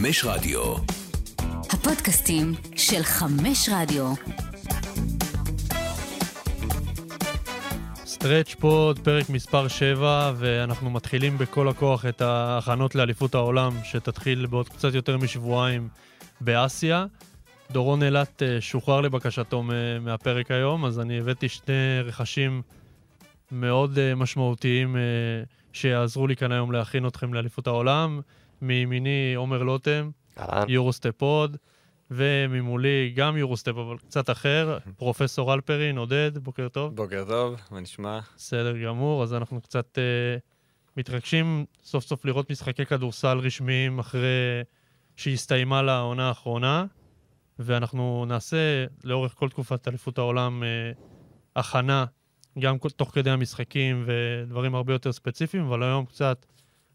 חמש רדיו. הפודקאסטים של חמש רדיו. סטרץ' פוד, פרק מספר 7, ואנחנו מתחילים בכל הכוח את ההכנות לאליפות העולם, שתתחיל בעוד קצת יותר משבועיים באסיה. דורון אילת אה, שוחרר לבקשתו מהפרק היום, אז אני הבאתי שני רכשים מאוד אה, משמעותיים אה, שיעזרו לי כאן היום להכין אתכם לאליפות העולם. מימיני עומר לוטם, אהלן. יורוסטפ עוד, וממולי גם יורוסטפ, אבל קצת אחר, פרופסור אלפרין, עודד, בוקר טוב. בוקר טוב, מה נשמע? בסדר גמור, אז אנחנו קצת uh, מתרגשים סוף סוף לראות משחקי כדורסל רשמיים אחרי שהסתיימה לה העונה האחרונה, ואנחנו נעשה לאורך כל תקופת אליפות העולם uh, הכנה, גם כל- תוך כדי המשחקים ודברים הרבה יותר ספציפיים, אבל היום קצת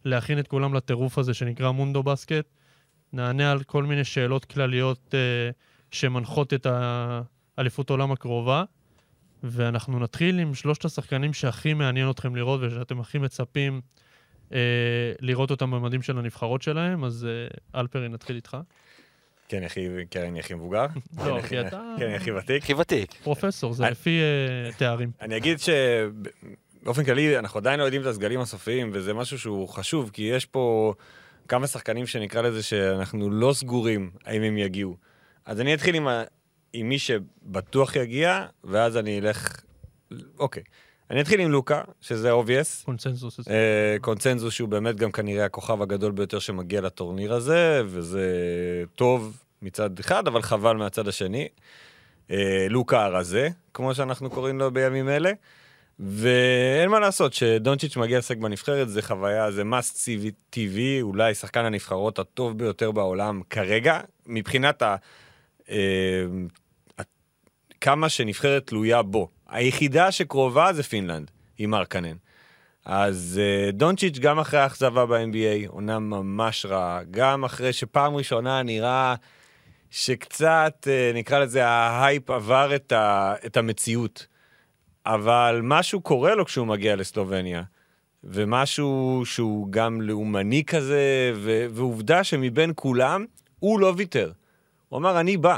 להכין את כולם לטירוף הזה שנקרא מונדו בסקט. נענה על כל מיני שאלות כלליות uh, שמנחות את האליפות העולם הקרובה. ואנחנו נתחיל עם שלושת השחקנים שהכי מעניין אתכם לראות ושאתם הכי מצפים אה, לראות אותם במדים של הנבחרות שלהם, אז אה, אלפרי, נתחיל איתך. כן, אני הכי, כן, אני הכי מבוגר. לא, כן, כי אתה כן, אני הכי ותיק. הכי ותיק. פרופסור, זה לפי אה, תארים. אני אגיד שבאופן כללי, אנחנו עדיין לא יודעים את הסגלים הסופיים, וזה משהו שהוא חשוב, כי יש פה כמה שחקנים שנקרא לזה שאנחנו לא סגורים האם הם יגיעו. אז אני אתחיל עם, ה... עם מי שבטוח יגיע, ואז אני אלך... אוקיי. אני אתחיל עם לוקה, שזה obvious. קונצנזוס. אה, קונצנזוס שהוא באמת גם כנראה הכוכב הגדול ביותר שמגיע לטורניר הזה, וזה טוב מצד אחד, אבל חבל מהצד השני. אה, לוקה הרזה, כמו שאנחנו קוראים לו בימים אלה. ואין מה לעשות, שדונצ'יץ' מגיע לשחק בנבחרת זה חוויה, זה must TV, אולי שחקן הנבחרות הטוב ביותר בעולם כרגע, מבחינת ה... אה, כמה שנבחרת תלויה בו. היחידה שקרובה זה פינלנד, עם מרקנן. אז uh, דונצ'יץ' גם אחרי האכזבה ב-NBA, עונה ממש רעה, גם אחרי שפעם ראשונה נראה שקצת, אה, נקרא לזה, ההייפ עבר את, ה, את המציאות. אבל משהו קורה לו כשהוא מגיע לסלובניה, ומשהו שהוא גם לאומני כזה, ו- ועובדה שמבין כולם, הוא לא ויתר. הוא אמר, אני בא.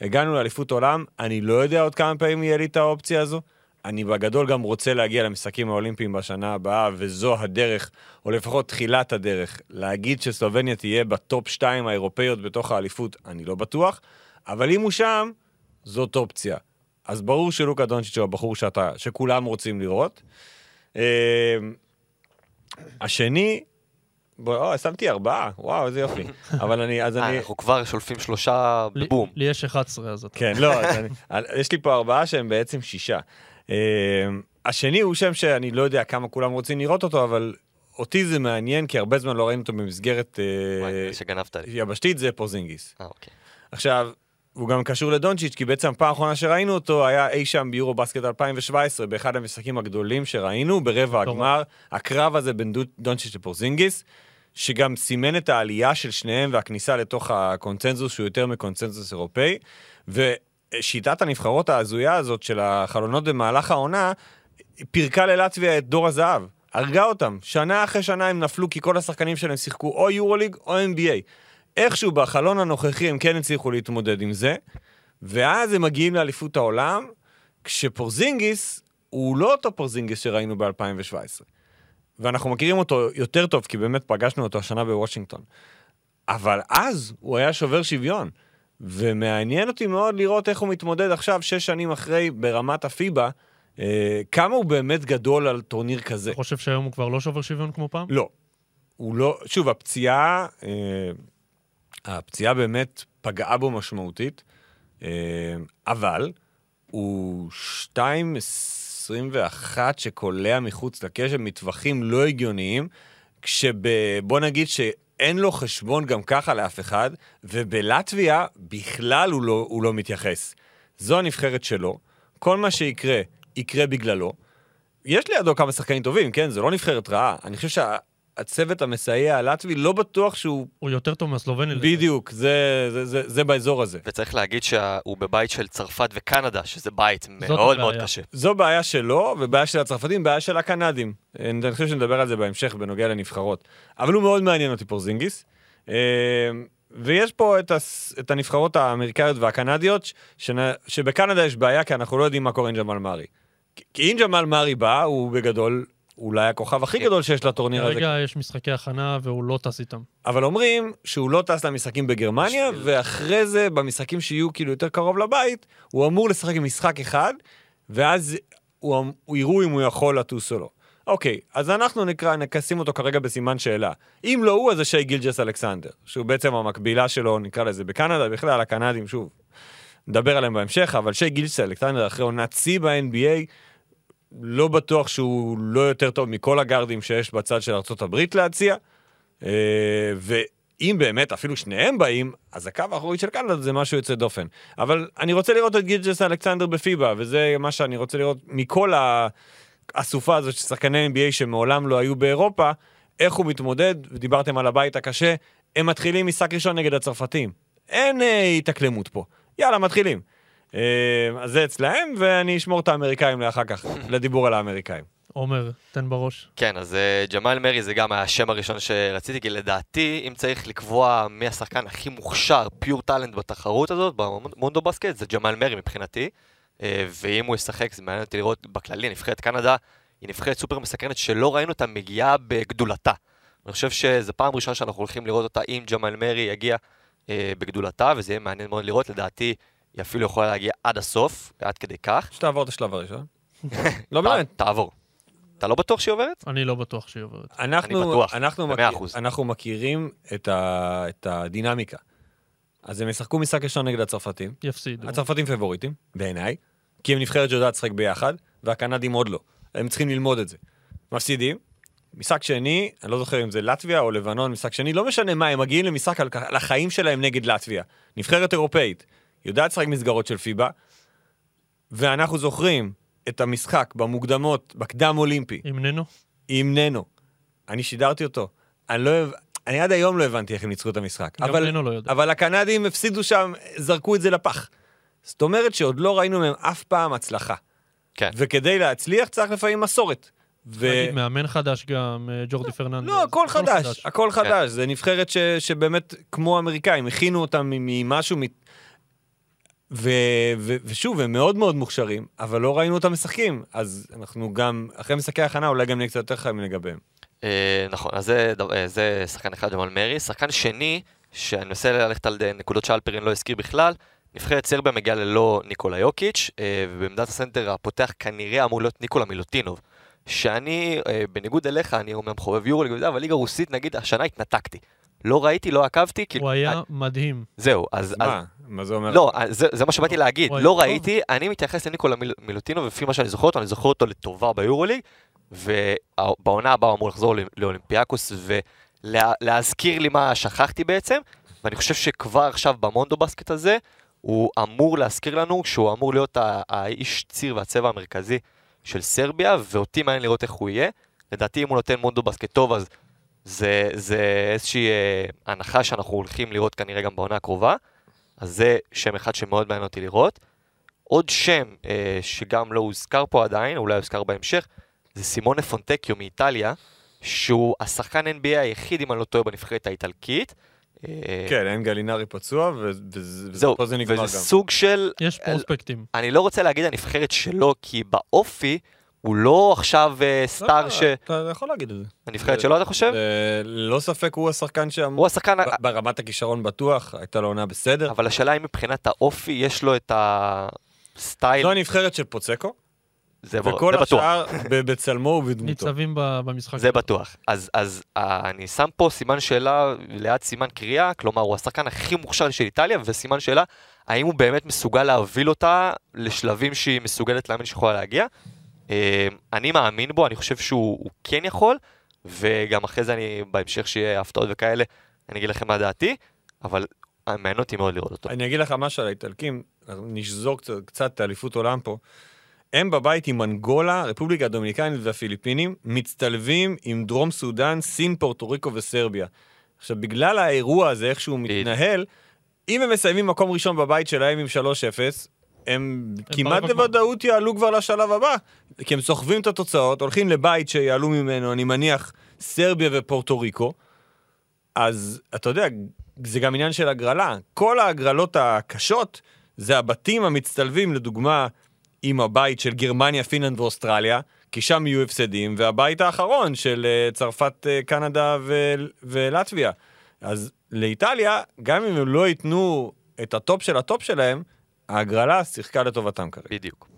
הגענו לאליפות עולם, אני לא יודע עוד כמה פעמים יהיה לי את האופציה הזו. אני בגדול גם רוצה להגיע למשחקים האולימפיים בשנה הבאה, וזו הדרך, או לפחות תחילת הדרך, להגיד שסלובניה תהיה בטופ 2 האירופאיות בתוך האליפות, אני לא בטוח, אבל אם הוא שם, זאת אופציה. אז ברור שלוקה דונצ'יץ' הוא הבחור שאתה, שכולם רוצים לראות. אה, השני, בוא, או, שמתי ארבעה, וואו, איזה יופי. אבל אני, אז אה, אני... אנחנו כבר שולפים שלושה בבום. לי יש 11, אז אתה... כן, לא, אז אני, יש לי פה ארבעה שהם בעצם שישה. אה, השני הוא שם שאני לא יודע כמה כולם רוצים לראות אותו, אבל אותי זה מעניין, כי הרבה זמן לא ראינו אותו במסגרת אה, וואי, שגנבת לי. יבשתית, זה פורזינגיס. אה, אוקיי. עכשיו, הוא גם קשור לדונצ'יץ', כי בעצם הפעם האחרונה שראינו אותו היה אי שם ביורו בסקט 2017, באחד המשחקים הגדולים שראינו, ברבע. הגמר, הקרב הזה בין דו- דונצ'יץ' לפורזינגיס, שגם סימן את העלייה של שניהם והכניסה לתוך הקונצנזוס, שהוא יותר מקונצנזוס אירופאי, ושיטת הנבחרות ההזויה הזאת של החלונות במהלך העונה, פירקה ללטביה את דור הזהב. הרגה אותם. שנה אחרי שנה הם נפלו כי כל השחקנים שלהם שיחקו או יורוליג או NBA. איכשהו בחלון הנוכחי הם כן הצליחו להתמודד עם זה, ואז הם מגיעים לאליפות העולם, כשפורזינגיס הוא לא אותו פורזינגיס שראינו ב-2017. ואנחנו מכירים אותו יותר טוב, כי באמת פגשנו אותו השנה בוושינגטון. אבל אז הוא היה שובר שוויון. ומעניין אותי מאוד לראות איך הוא מתמודד עכשיו, שש שנים אחרי, ברמת הפיבה, אה, כמה הוא באמת גדול על טורניר כזה. אתה חושב שהיום הוא כבר לא שובר שוויון כמו פעם? לא. הוא לא, שוב, הפציעה, אה, הפציעה באמת פגעה בו משמעותית, אה, אבל הוא 2.21 שקולע מחוץ לקשב מטווחים לא הגיוניים, כשבוא נגיד שאין לו חשבון גם ככה לאף אחד, ובלטביה בכלל הוא לא, הוא לא מתייחס. זו הנבחרת שלו, כל מה שיקרה, יקרה בגללו. יש לידו כמה שחקנים טובים, כן? זה לא נבחרת רעה. אני חושב שהצוות המסייע הלטבי לא בטוח שהוא... הוא יותר טוב מהסלובני. בדיוק, זה, זה, זה, זה באזור הזה. וצריך להגיד שהוא בבית של צרפת וקנדה, שזה בית מאוד. מאוד קשה. זו בעיה שלו, ובעיה של הצרפתים, בעיה של הקנדים. אני חושב שנדבר על זה בהמשך בנוגע לנבחרות. אבל הוא מאוד מעניין אותי פורזינגיס. אה, ויש פה את, הס, את הנבחרות האמריקאיות והקנדיות, שנ, שבקנדה יש בעיה, כי אנחנו לא יודעים מה קורה עם ג'מאל מארי. כי- כי אם ג'מאל מארי בא, הוא בגדול אולי הכוכב הכי גדול שיש לטורניר הזה. כרגע יש משחקי הכנה והוא לא טס איתם. אבל אומרים שהוא לא טס למשחקים בגרמניה, ואחרי זה, במשחקים שיהיו כאילו יותר קרוב לבית, הוא אמור לשחק עם משחק אחד, ואז הוא, אמ- הוא יראו אם הוא יכול לטוס או לא. אוקיי, אז אנחנו נקרא, נשים אותו כרגע בסימן שאלה. אם לא הוא, אז זה שי גילג'ס אלכסנדר, שהוא בעצם המקבילה שלו, נקרא לזה בקנדה, בכלל הקנדים, שוב, נדבר עליהם בהמשך, אבל שי גילג'ס אלכסנדר אחרי עונת שיא ב-NBA, לא בטוח שהוא לא יותר טוב מכל הגארדים שיש בצד של ארה"ב להציע. אה, ואם באמת אפילו שניהם באים, אז הקו האחורי של קנדה זה משהו יוצא דופן. אבל אני רוצה לראות את גירג'ס אלכסנדר בפיבה, וזה מה שאני רוצה לראות מכל האסופה הזאת של שחקני NBA שמעולם לא היו באירופה, איך הוא מתמודד, ודיברתם על הבית הקשה, הם מתחילים משחק ראשון נגד הצרפתים. אין אה, התאקלמות פה. יאללה, מתחילים. אה, אז זה אצלהם, ואני אשמור את האמריקאים לאחר כך, לדיבור על האמריקאים. עומר, תן בראש. כן, אז אה, ג'מאל מרי זה גם השם הראשון שרציתי, כי לדעתי, אם צריך לקבוע מי השחקן הכי מוכשר, פיור טאלנט בתחרות הזאת, במונדו בסקט, זה ג'מאל מרי מבחינתי. אה, ואם הוא ישחק, זה מעניין אותי לראות בכללי, נבחרת קנדה היא נבחרת סופר מסקרנת שלא ראינו אותה מגיעה בגדולתה. אני חושב שזו פעם ראשונה שאנחנו הולכים לראות אותה אם ג'מאל מרי יגיע אה, בגדולתה, וזה יהיה מעניין מאוד לראות, לדעתי היא אפילו יכולה להגיע עד הסוף, עד כדי כך. שתעבור את השלב הראשון. לא באמת. תעבור. אתה לא בטוח שהיא עוברת? אני לא בטוח שהיא עוברת. אנחנו, בטוח, אנחנו, במאה מכיר, אחוז. אנחנו מכירים את, ה, את הדינמיקה. אז הם ישחקו משחק ראשון נגד הצרפתים. יפסידו. הצרפתים פבוריטים, בעיניי, כי הם נבחרת שיודעת לשחק ביחד, והקנדים עוד לא. הם צריכים ללמוד את זה. מפסידים, משחק שני, אני לא זוכר אם זה לטביה או לבנון, משחק שני, לא משנה מה, הם מגיעים למשחק על, על החיים שלהם נגד לטביה. נבחרת אירופאית, יודעת לשחק מסגרות של פיבה, ואנחנו זוכרים את המשחק במוקדמות, בקדם אולימפי, עם ננו? עם ננו. אני שידרתי אותו. אני לא... אני עד היום לא הבנתי איך הם ניצחו את המשחק. גם אבל, ננו לא יודע. אבל הקנדים הפסידו שם, זרקו את זה לפח. זאת אומרת שעוד לא ראינו מהם אף פעם הצלחה. כן. וכדי להצליח צריך לפעמים מסורת. ו... נגיד, מאמן חדש גם, אה, ג'ורדי פרננדס. לא, הכל חדש, הכל חדש. זה נבחרת ש... שבאמת, כמו האמריקאים, הכינו אותם מ- ממשהו... ו... ו... ושוב, הם מאוד מאוד מוכשרים, אבל לא ראינו אותם משחקים. אז אנחנו גם, אחרי משחקי הכנה, אולי גם נהיה קצת יותר חייבים לגביהם. אה, נכון, אז זה, אה, זה שחקן אחד, ג'מאל מרי. שחקן שני, שאני מנסה ללכת על אה, נקודות שאלפרין לא הזכיר בכלל, נבחרת סרביה מגיעה ללא ניקולה יוקיץ', אה, ובעמדת הסנטר הפותח כנראה אמור להיות ניקולה מילוטינוב. שאני, אה, בניגוד אליך, אני אומנם חובב יורוליג וזה, אבל ליגה רוסית, נגיד, השנה התנתקתי. לא ראיתי, לא עקבתי, כאילו... הוא היה אה, מדהים. זהו, אז... אז אז מה? מה זה אומר? לא, זה, זה מה שבאתי להגיד, הוא היה לא. ראיתי, אני מתייחס לניקולה מיל, מילוטינו, ולפי מה שאני זוכר אותו, אני זוכר אותו לטובה ביורוליג, ובעונה הבאה הוא אמור לחזור לא- לאולימפיאקוס ולהזכיר לי מה שכחתי בעצם, ואני חושב שכבר עכשיו במונדו בסקט הזה, הוא אמור להזכיר לנו שהוא אמור להיות האיש ציר והצבע המרכזי של סרביה, ואותי מעניין לראות איך הוא יהיה. לדעתי אם הוא נותן מונדו בסקט טוב, אז זה, זה איזושהי אה, הנחה שאנחנו הולכים לראות כנראה גם בעונה הקרובה. אז זה שם אחד שמאוד מעניין אותי לראות. עוד שם אה, שגם לא הוזכר פה עדיין, אולי יוזכר בהמשך, זה סימונה פונטקיו מאיטליה, שהוא השחקן NBA היחיד, אם אני לא טועה, בנבחרת האיטלקית. אה, כן, אין גלינרי פצוע, ופה זה נגמר גם. וזה סוג של... יש פרוספקטים. אני לא רוצה להגיד הנבחרת שלו, כי באופי הוא לא עכשיו אה, סטאר לא, ש... אתה יכול להגיד את זה. הנבחרת שלו, אתה חושב? אה, ללא ספק הוא השחקן שאמור... הוא השחקן... ברמת הכישרון בטוח, הייתה לו עונה בסדר. אבל השאלה היא מבחינת האופי, יש לו את הסטייל, זו הנבחרת של פוצקו, זה ב- וכל בטוח. השאר בצלמו ובדמותו. ניצבים במשחק. זה בטוח. אז, אז אה, אני שם פה סימן שאלה ליד סימן קריאה, כלומר הוא השחקן הכי מוכשר של איטליה, וסימן שאלה, האם הוא באמת מסוגל להוביל אותה לשלבים שהיא מסוגלת להאמין שיכולה להגיע? אה, אני מאמין בו, אני חושב שהוא הוא כן יכול, וגם אחרי זה אני, בהמשך שיהיה הפתעות וכאלה, אני אגיד לכם מה דעתי, אבל מעניין אותי מאוד לראות אותו. אני אגיד לך משהו על האיטלקים, נשזור קצת, קצת את אליפות עולם פה. הם בבית עם אנגולה, רפובליקה הדומיניקנית והפיליפינים, מצטלבים עם דרום סודאן, סין, פורטו ריקו וסרביה. עכשיו, בגלל האירוע הזה, איך שהוא. מתנהל, אם הם מסיימים מקום ראשון בבית שלהם עם 3-0, הם כמעט. בוודאות יעלו כבר לשלב הבא. כי הם סוחבים את התוצאות, הולכים לבית שיעלו ממנו, אני מניח, סרביה ופורטו ריקו, אז אתה יודע, זה גם עניין של הגרלה. כל ההגרלות הקשות זה הבתים המצטלבים, לדוגמה, עם הבית של גרמניה, פינלנד ואוסטרליה, כי שם יהיו הפסדים, והבית האחרון של אה, צרפת, אה, קנדה ו- ולטביה. אז לאיטליה, גם אם הם לא ייתנו את הטופ של הטופ שלהם, ההגרלה שיחקה לטובתם כרגע. בדיוק.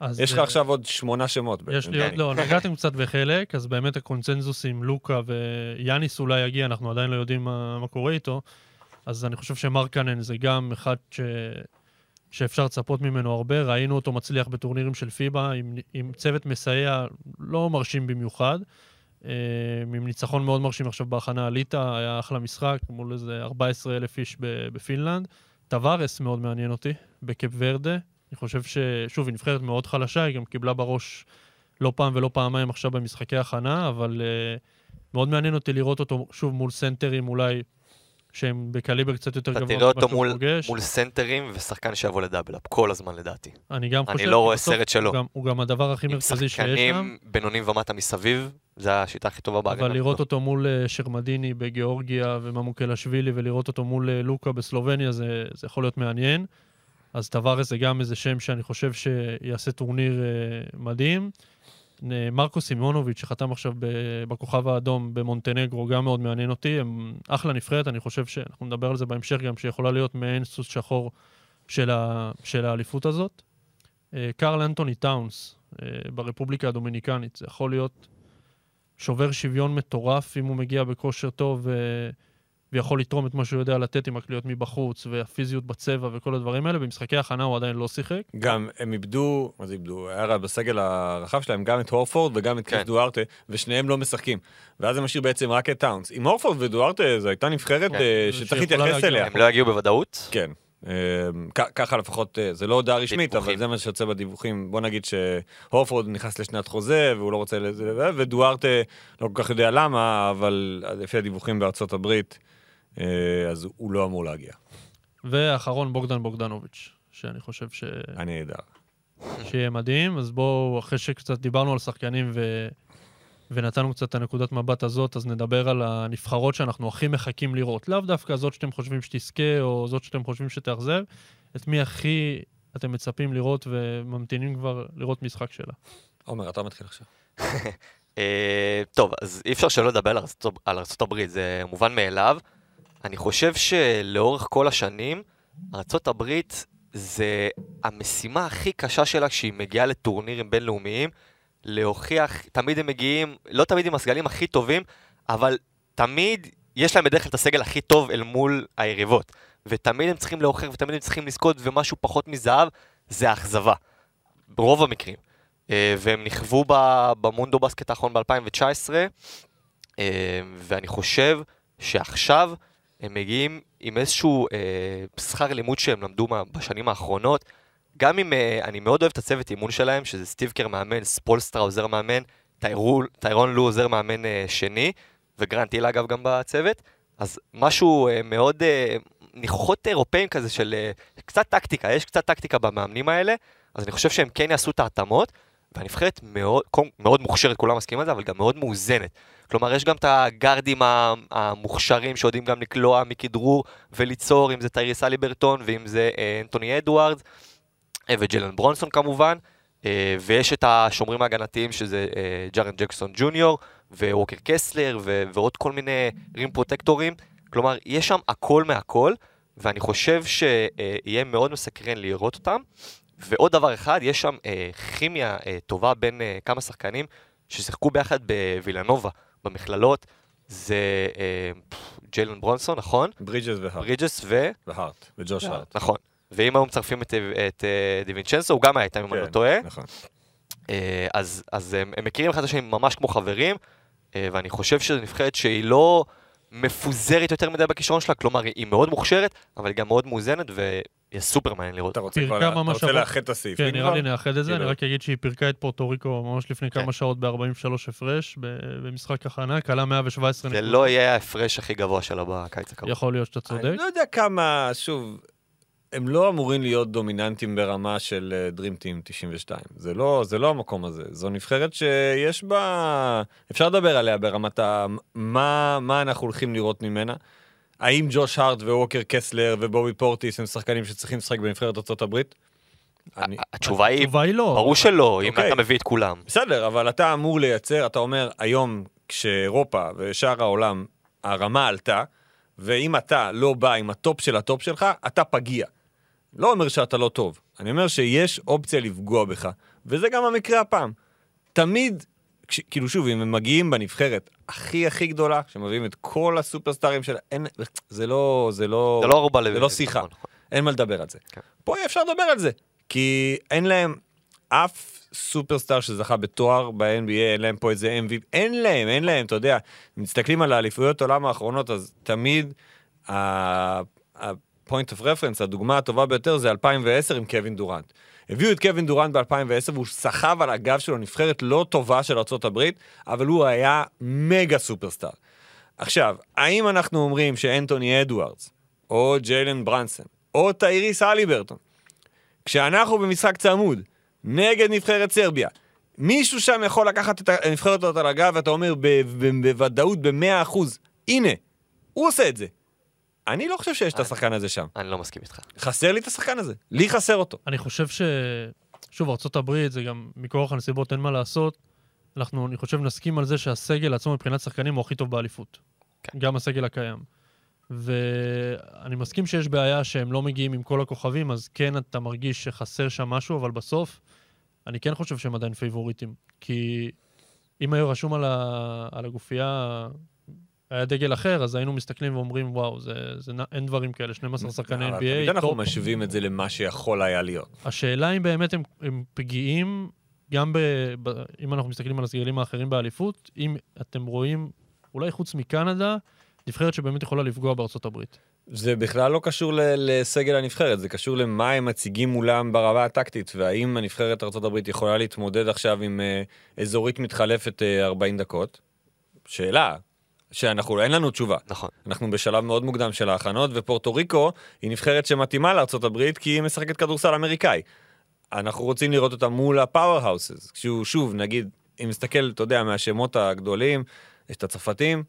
אז, יש לך אה, עכשיו עוד שמונה שמות. יש. לי עוד, כן. לא, נגעתם קצת בחלק, אז באמת הקונצנזוס עם לוקה ויאניס אולי יגיע, אנחנו עדיין לא יודעים מה, מה קורה איתו, אז אני חושב שמרקנן זה גם אחד ש... שאפשר לצפות ממנו הרבה, ראינו אותו מצליח בטורנירים של פיבה, עם, עם צוות מסייע לא מרשים במיוחד, אה, עם ניצחון מאוד מרשים עכשיו בהכנה על ליטא, היה אחלה משחק מול איזה 14 אלף איש ב- בפינלנד. טווארס מאוד מעניין אותי, בקפ ורדה. אני חושב ששוב, היא נבחרת מאוד חלשה, היא גם קיבלה בראש לא פעם ולא פעמיים עכשיו במשחקי הכנה, אבל uh, מאוד מעניין אותי לראות אותו שוב מול סנטרים אולי שהם בקליבר קצת יותר אתה גבוה. תראה אותו מול. מול סנטרים ושחקן שיבוא לדאבל-אפ, כל הזמן לדעתי. אני גם אני חושב... לא רואה סרט שלו. הוא גם, הוא גם הדבר הכי עם מרכזי שיש שם. שחקנים בינונים ומטה מסביב, זה השיטה הכי טובה בהגנה. אבל לראות אותו מול אה, שרמדיני בגיאורגיה וממוקלשווילי ולראות אותו מול אה, לוקה בסלובניה זה, זה יכול להיות מעניין. אז טווארס זה גם איזה שם שאני חושב שיעשה טורניר אה, מדהים. מרקו סימונוביץ' שחתם עכשיו בכוכב האדום במונטנגרו גם מאוד מעניין אותי. הם אחלה נבחרת, אני חושב שאנחנו נדבר על זה בהמשך גם, שיכולה להיות מעין סוס שחור של, ה, של האליפות הזאת. קרל אנטוני טאונס ברפובליקה הדומיניקנית, זה יכול להיות שובר שוויון מטורף אם הוא מגיע בכושר טוב ו... ויכול לתרום את מה שהוא יודע לתת עם הקליעות מבחוץ והפיזיות בצבע וכל הדברים האלה. במשחקי הכנה הוא עדיין לא שיחק. גם הם איבדו, מה זה איבדו? היה בסגל הרחב שלהם גם את הורפורד וגם את כן. קריס דוארטה, ושניהם לא משחקים. ואז זה משאיר בעצם רק את טאונס. עם הורפורד ודוארטה זו הייתה נבחרת כן. אה, שצריך להתייחס. אליה. הם לא יגיעו בוודאות? כן. כ- ככה לפחות, אה, זה לא הודעה רשמית. אבל זה מה שיוצא בדיווחים. בוא נגיד שהורפורד נכנס לשנת חוזה, והוא לא רוצה לזה, ודוארטה לא כל כך יודע למה, אבל לפי הדיווחים בארצות הברית, אה, אז הוא לא אמור להגיע. ואחרון בוגדן בוגדנוביץ', שאני חושב ש... אני אדע. שיהיה מדהים. אז בואו, אחרי שקצת דיברנו על שחקנים ו... ונתנו קצת את הנקודת מבט הזאת, אז נדבר על הנבחרות שאנחנו הכי מחכים לראות. לאו דווקא זאת שאתם חושבים שתזכה, או זאת שאתם חושבים שתאכזב, את מי הכי אתם מצפים לראות וממתינים כבר לראות משחק שלה. עומר, אתה מתחיל עכשיו. אה, טוב, אז אי אפשר שלא לדבר על ארה"ב, זה מובן מאליו. אני חושב שלאורך כל השנים, ארה"ב זה המשימה הכי קשה שלה כשהיא מגיעה לטורנירים בינלאומיים, להוכיח, תמיד הם מגיעים, לא תמיד עם הסגלים הכי טובים, אבל תמיד יש להם בדרך כלל את הסגל הכי טוב אל מול היריבות. ותמיד הם צריכים להוכיח ותמיד הם צריכים לזכות, ומשהו פחות מזהב זה האכזבה. ברוב המקרים. אה, והם נכוו במונדו בסקט האחרון ב-2019, אה, ואני חושב שעכשיו הם מגיעים עם איזשהו אה, שכר לימוד שהם למדו בשנים האחרונות. גם אם אה, אני מאוד אוהב את הצוות אימון שלהם, שזה סטיב קר מאמן, ספולסטרה עוזר מאמן, טיירול, טיירון לו עוזר מאמן אה, שני, וגרנט היל אגב גם בצוות, אז משהו אה, מאוד אה, ניחוחות אירופאים כזה של אה, קצת טקטיקה, יש קצת טקטיקה במאמנים האלה, אז אני חושב שהם כן יעשו את ההתאמות, והנבחרת מאוד, מאוד מוכשרת, כולם מסכימים על זה, אבל גם מאוד מאוזנת. כלומר, יש גם את הגארדים המוכשרים שיודעים גם לקלוע מכדרור וליצור, אם זה טייריס אליברטון ואם זה אנטוני אדוארדס וג'לן ברונסון כמובן, אה, ויש את השומרים ההגנתיים שזה אה, ג'ארן ג'קסון ג'וניור וווקר קסלר ו- ועוד כל מיני rim protector ים. כלומר, יש שם הכל מהכל, ואני חושב שיהיה מאוד מסקרן לראות אותם. ועוד דבר אחד, יש שם אה, כימיה אה, טובה בין אה, כמה שחקנים ששיחקו ביחד בווילנובה, במכללות. זה אה, ג'יילן ברונסון, נכון? ברידג'ס והארט. ברידג'ס ו... והארט. וג'וש הארט. נכון. ואם היו מצרפים את, את אה, דיווינצ'נסו, הוא גם היה איתם, אם אני לא כן, טועה. נכון. אה, אז, אז הם, הם מכירים אחד את השני ממש כמו חברים, אה, ואני חושב שזו נבחרת שהיא לא מפוזרת יותר מדי בכישרון שלה, כלומר היא מאוד מוכשרת, אבל היא גם מאוד מאוזנת, ויהיה סופר מעניין לראות. אתה רוצה כבר, אתה רוצה ארוך. לאחד את הסעיפים כן? נראה לי נאחד את זה, אני כאילו- רק אגיד שהיא פירקה את פורטו ריקו ממש לפני כן. כמה שעות ב-43 הפרש, במשחק הכנה, כלה 117 זה לא יהיה ההפרש הכי גבוה שלה בקיץ הקרוב. יכול להיות שאתה צודק. אני לא יודע כמה, שוב, הם לא אמורים להיות דומיננטים ברמה של Dream Team 92. זה לא, זה לא המקום הזה. זו נבחרת שיש בה... אפשר לדבר עליה ברמת ה... מה, מה אנחנו הולכים לראות ממנה. האם ג'וש הארט וווקר קסלר ובובי פורטיס הם שחקנים שצריכים לשחק בנבחרת ארה"ב? אני... התשובה היא, התשובה היא לא. ברור שלא, אם אוקיי. אתה מביא את כולם. בסדר, אבל אתה אמור לייצר, אתה אומר, היום כשאירופה ושאר העולם, הרמה עלתה, ואם אתה לא בא עם הטופ של הטופ שלך, אתה פגיע. לא אומר שאתה לא טוב, אני אומר שיש אופציה לפגוע בך, וזה גם המקרה הפעם. תמיד, כש, כאילו שוב, אם הם מגיעים בנבחרת הכי הכי גדולה, שמביאים את כל הסופרסטארים של... אין, זה לא, זה לא... זה לא זה לא שיחה. נכון, נכון. אין מה לדבר על זה. כן. פה יהיה אפשר לדבר על זה, כי אין להם אף סופרסטאר שזכה בתואר ב-NBA, אין להם פה איזה MVP, אין להם, אין להם, אתה יודע, מסתכלים על האליפויות עולם האחרונות, אז תמיד ה-point of reference, הדוגמה הטובה ביותר זה 2010 עם קווין דורנט. הביאו את קווין דורנט ב-2010 והוא סחב על הגב שלו נבחרת לא טובה של ארה"ב, אבל הוא היה מגה סופרסטאר. עכשיו, האם אנחנו אומרים שאנטוני אדוארדס, או ג'יילן ברנסון, או טייריס אליברטון, כשאנחנו במשחק צמוד, נגד נבחרת סרביה, מישהו שם יכול לקחת את הנבחרת הזאת על הגב, ואתה אומר בוודאות, ב-100%, הנה, הוא עושה את זה. אני לא חושב שיש את השחקן הזה שם. אני לא מסכים איתך. חסר לי את השחקן הזה. לי חסר אותו. אני חושב ש... שוב, ארה"ב זה גם מכורח הנסיבות אין מה לעשות. אנחנו, אני חושב, נסכים על זה שהסגל עצמו מבחינת שחקנים הוא הכי טוב באליפות. כן. גם הסגל הקיים. ואני מסכים שיש בעיה שהם לא מגיעים עם כל הכוכבים, אז כן, אתה מרגיש שחסר שם משהו, אבל בסוף, אני כן חושב שהם עדיין פייבוריטים. כי אם היה רשום על, ה... על הגופייה, היה דגל אחר, אז היינו מסתכלים ואומרים, וואו, זה, זה, נ- אין דברים כאלה, 12 שחקני NBA, תמיד אנחנו. משווים את זה למה שיכול היה להיות. השאלה אם באמת הם, הם פגיעים, גם ב, ב, אם אנחנו מסתכלים על הסגלים האחרים באליפות, אם אתם רואים, אולי חוץ מקנדה, נבחרת שבאמת יכולה לפגוע בארצות הברית. זה בכלל לא קשור ל- לסגל הנבחרת, זה קשור למה הם מציגים מולם ברמה הטקטית, והאם הנבחרת ארה"ב יכולה להתמודד עכשיו עם uh, אזורית מתחלפת uh, 40 דקות? שאלה, שאנחנו, אין לנו תשובה. נכון. אנחנו בשלב מאוד מוקדם של ההכנות, ופורטו ריקו היא נבחרת שמתאימה לארה"ב כי היא משחקת כדורסל אמריקאי. אנחנו רוצים לראות אותה מול הפאוור האוסס, כשהוא שוב, נגיד, אם נסתכל, אתה יודע, מהשמות הגדולים, יש את הצרפתים,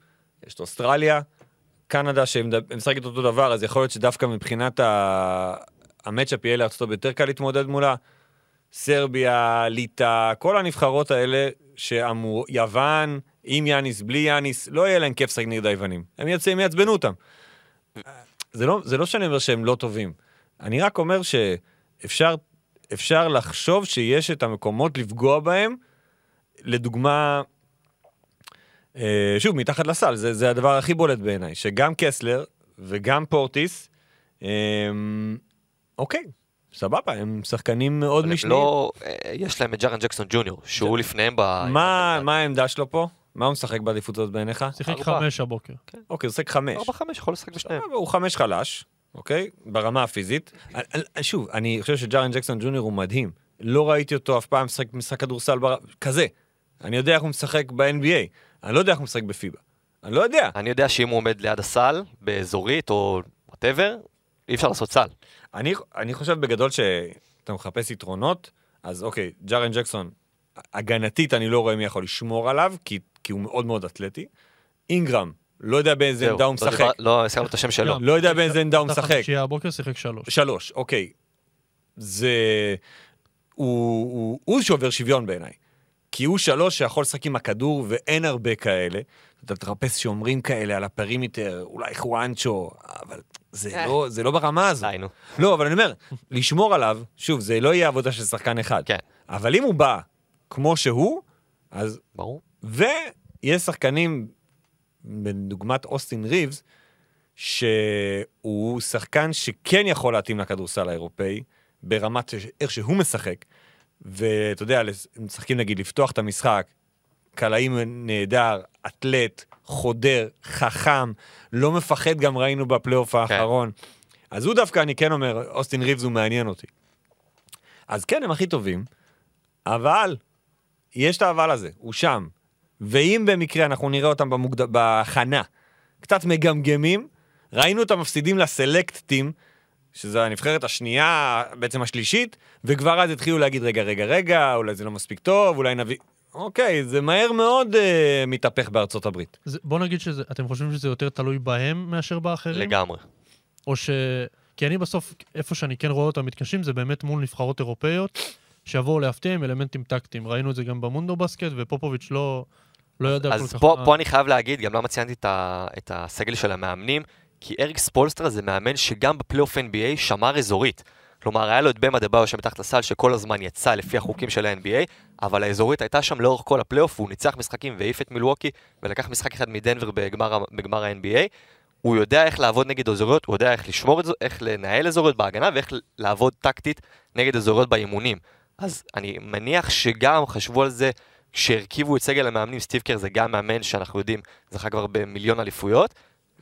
יש את אוסטרליה, קנדה שמשחקת אותו דבר, אז יכול להיות שדווקא מבחינת ה... המצ'אפ יהיה הברית יותר קל להתמודד מולה. סרביה, ליטא, כל הנבחרות האלה שאמור, יוון, עם יאניס, בלי יאניס, לא יהיה להם כיף לשחק נגד היוונים. הם יצ... הם יעצבנו אותם. זה לא, זה לא שאני אומר שהם לא טובים. אני רק אומר שאפשר אפשר לחשוב שיש את המקומות לפגוע בהם, לדוגמה, אה, שוב, מתחת לסל, זה, זה הדבר הכי בולט בעיניי, שגם קסלר וגם פורטיס, אה, אוקיי, סבבה, הם שחקנים מאוד משניים. לא, אה, יש להם את ג'ארן ג'קסון ג'וניור, שהוא לפניהם ב... מה העמדה שלו פה? מה הוא משחק בעדיפות הזאת בעיניך? שיחק ארבע. חמש הבוקר. אוקיי, הוא משחק חמש. 4-5 יכול לשחק בשניהם. הוא חמש חלש, אוקיי? ברמה הפיזית. שוב, אני חושב שג'ארן ג'קסון ג'וניור הוא מדהים. לא ראיתי אותו אף פעם משחק משחק כדורסל בר... כזה. אני יודע איך הוא משחק ב-NBA, אני לא יודע איך הוא משחק בפיבה. אני לא יודע. אני יודע שאם הוא עומד ליד הסל, באזורית או whatever, אי אפשר לעשות סל. אני, אני חושב בגדול שאתה מחפש יתרונות, אז אוקיי, ג'ארן ג'קסון, הגנתית אני לא רואה מי יכול לשמור עליו, כי, כי הוא מאוד מאוד אתלטי. אינגרם, לא יודע באיזה עמדה הוא לא משחק. לא הזכרנו את השם שלו. גם. לא יודע באיזה עמדה הוא משחק. חמישייה הבוקר שיחק שלוש. שלוש, אוקיי. זה... הוא, הוא, הוא שובר שוויון בעיניי. כי הוא שלוש שיכול לשחק עם הכדור, ואין הרבה כאלה. אתה תחפש שומרים כאלה על ה perimeter, אולי חואנצ'ו, אבל זה, אה. לא, זה לא ברמה הזו. די, נו. לא, אבל אני אומר, לשמור עליו, שוב, זה לא יהיה עבודה של שחקן אחד. כן. אבל אם הוא בא כמו שהוא, אז... ברור. ויש שחקנים, בדוגמת אוסטין ריבס, שהוא שחקן שכן יכול להתאים לכדורסל האירופאי, ברמת ש- איך שהוא משחק. ואתה יודע, משחקים נגיד לפתוח את המשחק, קלעים נהדר, אתלט, חודר, חכם, לא מפחד, גם ראינו בפלייאוף האחרון. אז הוא דווקא, אני כן אומר, אוסטין ריבס הוא מעניין אותי. אז כן, הם הכי טובים, אבל יש את האבל הזה, הוא שם. ואם במקרה אנחנו נראה אותם במוקד... בהכנה, קצת מגמגמים, ראינו אותם מפסידים לסלקט טים, שזו הנבחרת השנייה, בעצם השלישית, וכבר אז התחילו להגיד, רגע, רגע, רגע, אולי זה לא מספיק טוב, אולי נביא... אוקיי, זה מהר מאוד אה, מתהפך בארצות הברית. זה, בוא נגיד שזה, אתם חושבים שזה יותר תלוי בהם מאשר באחרים? לגמרי. או ש... כי אני בסוף, איפה שאני כן רואה אותם מתקשים, זה באמת מול נבחרות אירופאיות, שיבואו להפתיע עם אלמנטים טקטיים. ראינו את זה גם במונדו בסקט, ופופוביץ' לא, לא יודע כל אז כך... פה, מה- פה אני חייב להגיד, גם למה ציינתי את, ה, את הסגל של המאמנים, כי אריק ספולסטרה זה מאמן שגם בפלייאוף NBA שמר אזורית. כלומר, היה לו את במה דבאו שם מתחת לסל שכל הזמן יצא לפי החוקים של ה-NBA, אבל האזורית הייתה שם לאורך כל הפלייאוף, והוא ניצח משחקים והעיף את מילווקי, ולקח משחק אחד מדנבר בגמר, בגמר ה-NBA. הוא יודע איך לעבוד נגד אזוריות, הוא יודע איך לשמור את זה, איך לנהל אזוריות בהגנה, ואיך לעבוד טקטית נגד אזוריות באימונים. אז אני מניח שגם חשבו על זה כשהרכיבו את סגל המאמנים, סטיב קר זה גם מאמן שאנחנו יודעים, זכה כבר במיליון אליפויות,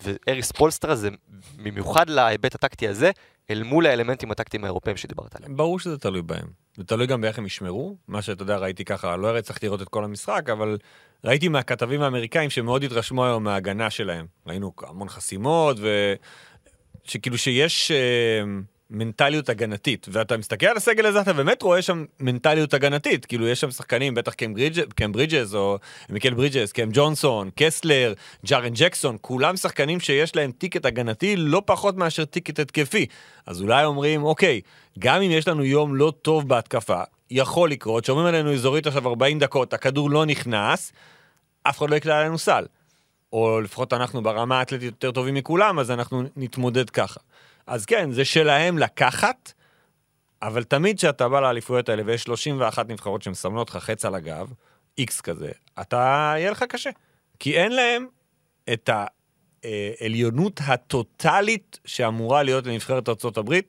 ואריק ספולסטרה זה במיוחד להיבט הטקטי הזה, אל מול האלמנטים הטקטיים האירופאים שדיברת עליהם. ברור שזה תלוי בהם. זה תלוי גם באיך הם ישמרו. מה שאתה יודע, ראיתי ככה, לא הצלחתי לראות את כל המשחק, אבל ראיתי מהכתבים האמריקאים שמאוד התרשמו היום מההגנה שלהם. ראינו המון חסימות, ו... שכאילו שיש אה, מנטליות הגנתית. ואתה מסתכל על הסגל הזה, אתה באמת רואה שם מנטליות הגנתית. כאילו, יש שם שחקנים, בטח קם, ברידג', קם ברידג'ס, או מיקל ברידג'ס, קם ג'ונסון, קסלר, ג'ארן ג'קסון, כולם שחקנים שיש להם ticket הגנתי לא פחות מאשר ticket התקפי. אז אולי אומרים, אוקיי, גם אם יש לנו יום לא טוב בהתקפה, יכול לקרות, שומרים עלינו אזורית עכשיו 40 דקות, הכדור לא נכנס, אף אחד לא יקלע עלינו סל. או לפחות אנחנו ברמה האתלטית יותר טובים מכולם, אז אנחנו נתמודד ככה. אז כן, זה שלהם לקחת, אבל תמיד כשאתה בא לאליפויות האלה ויש 31 נבחרות שמסמנות לך חץ על הגב, איקס כזה, אתה, יהיה לך קשה. כי אין להם את העליונות הטוטלית שאמורה להיות לנבחרת ארה"ב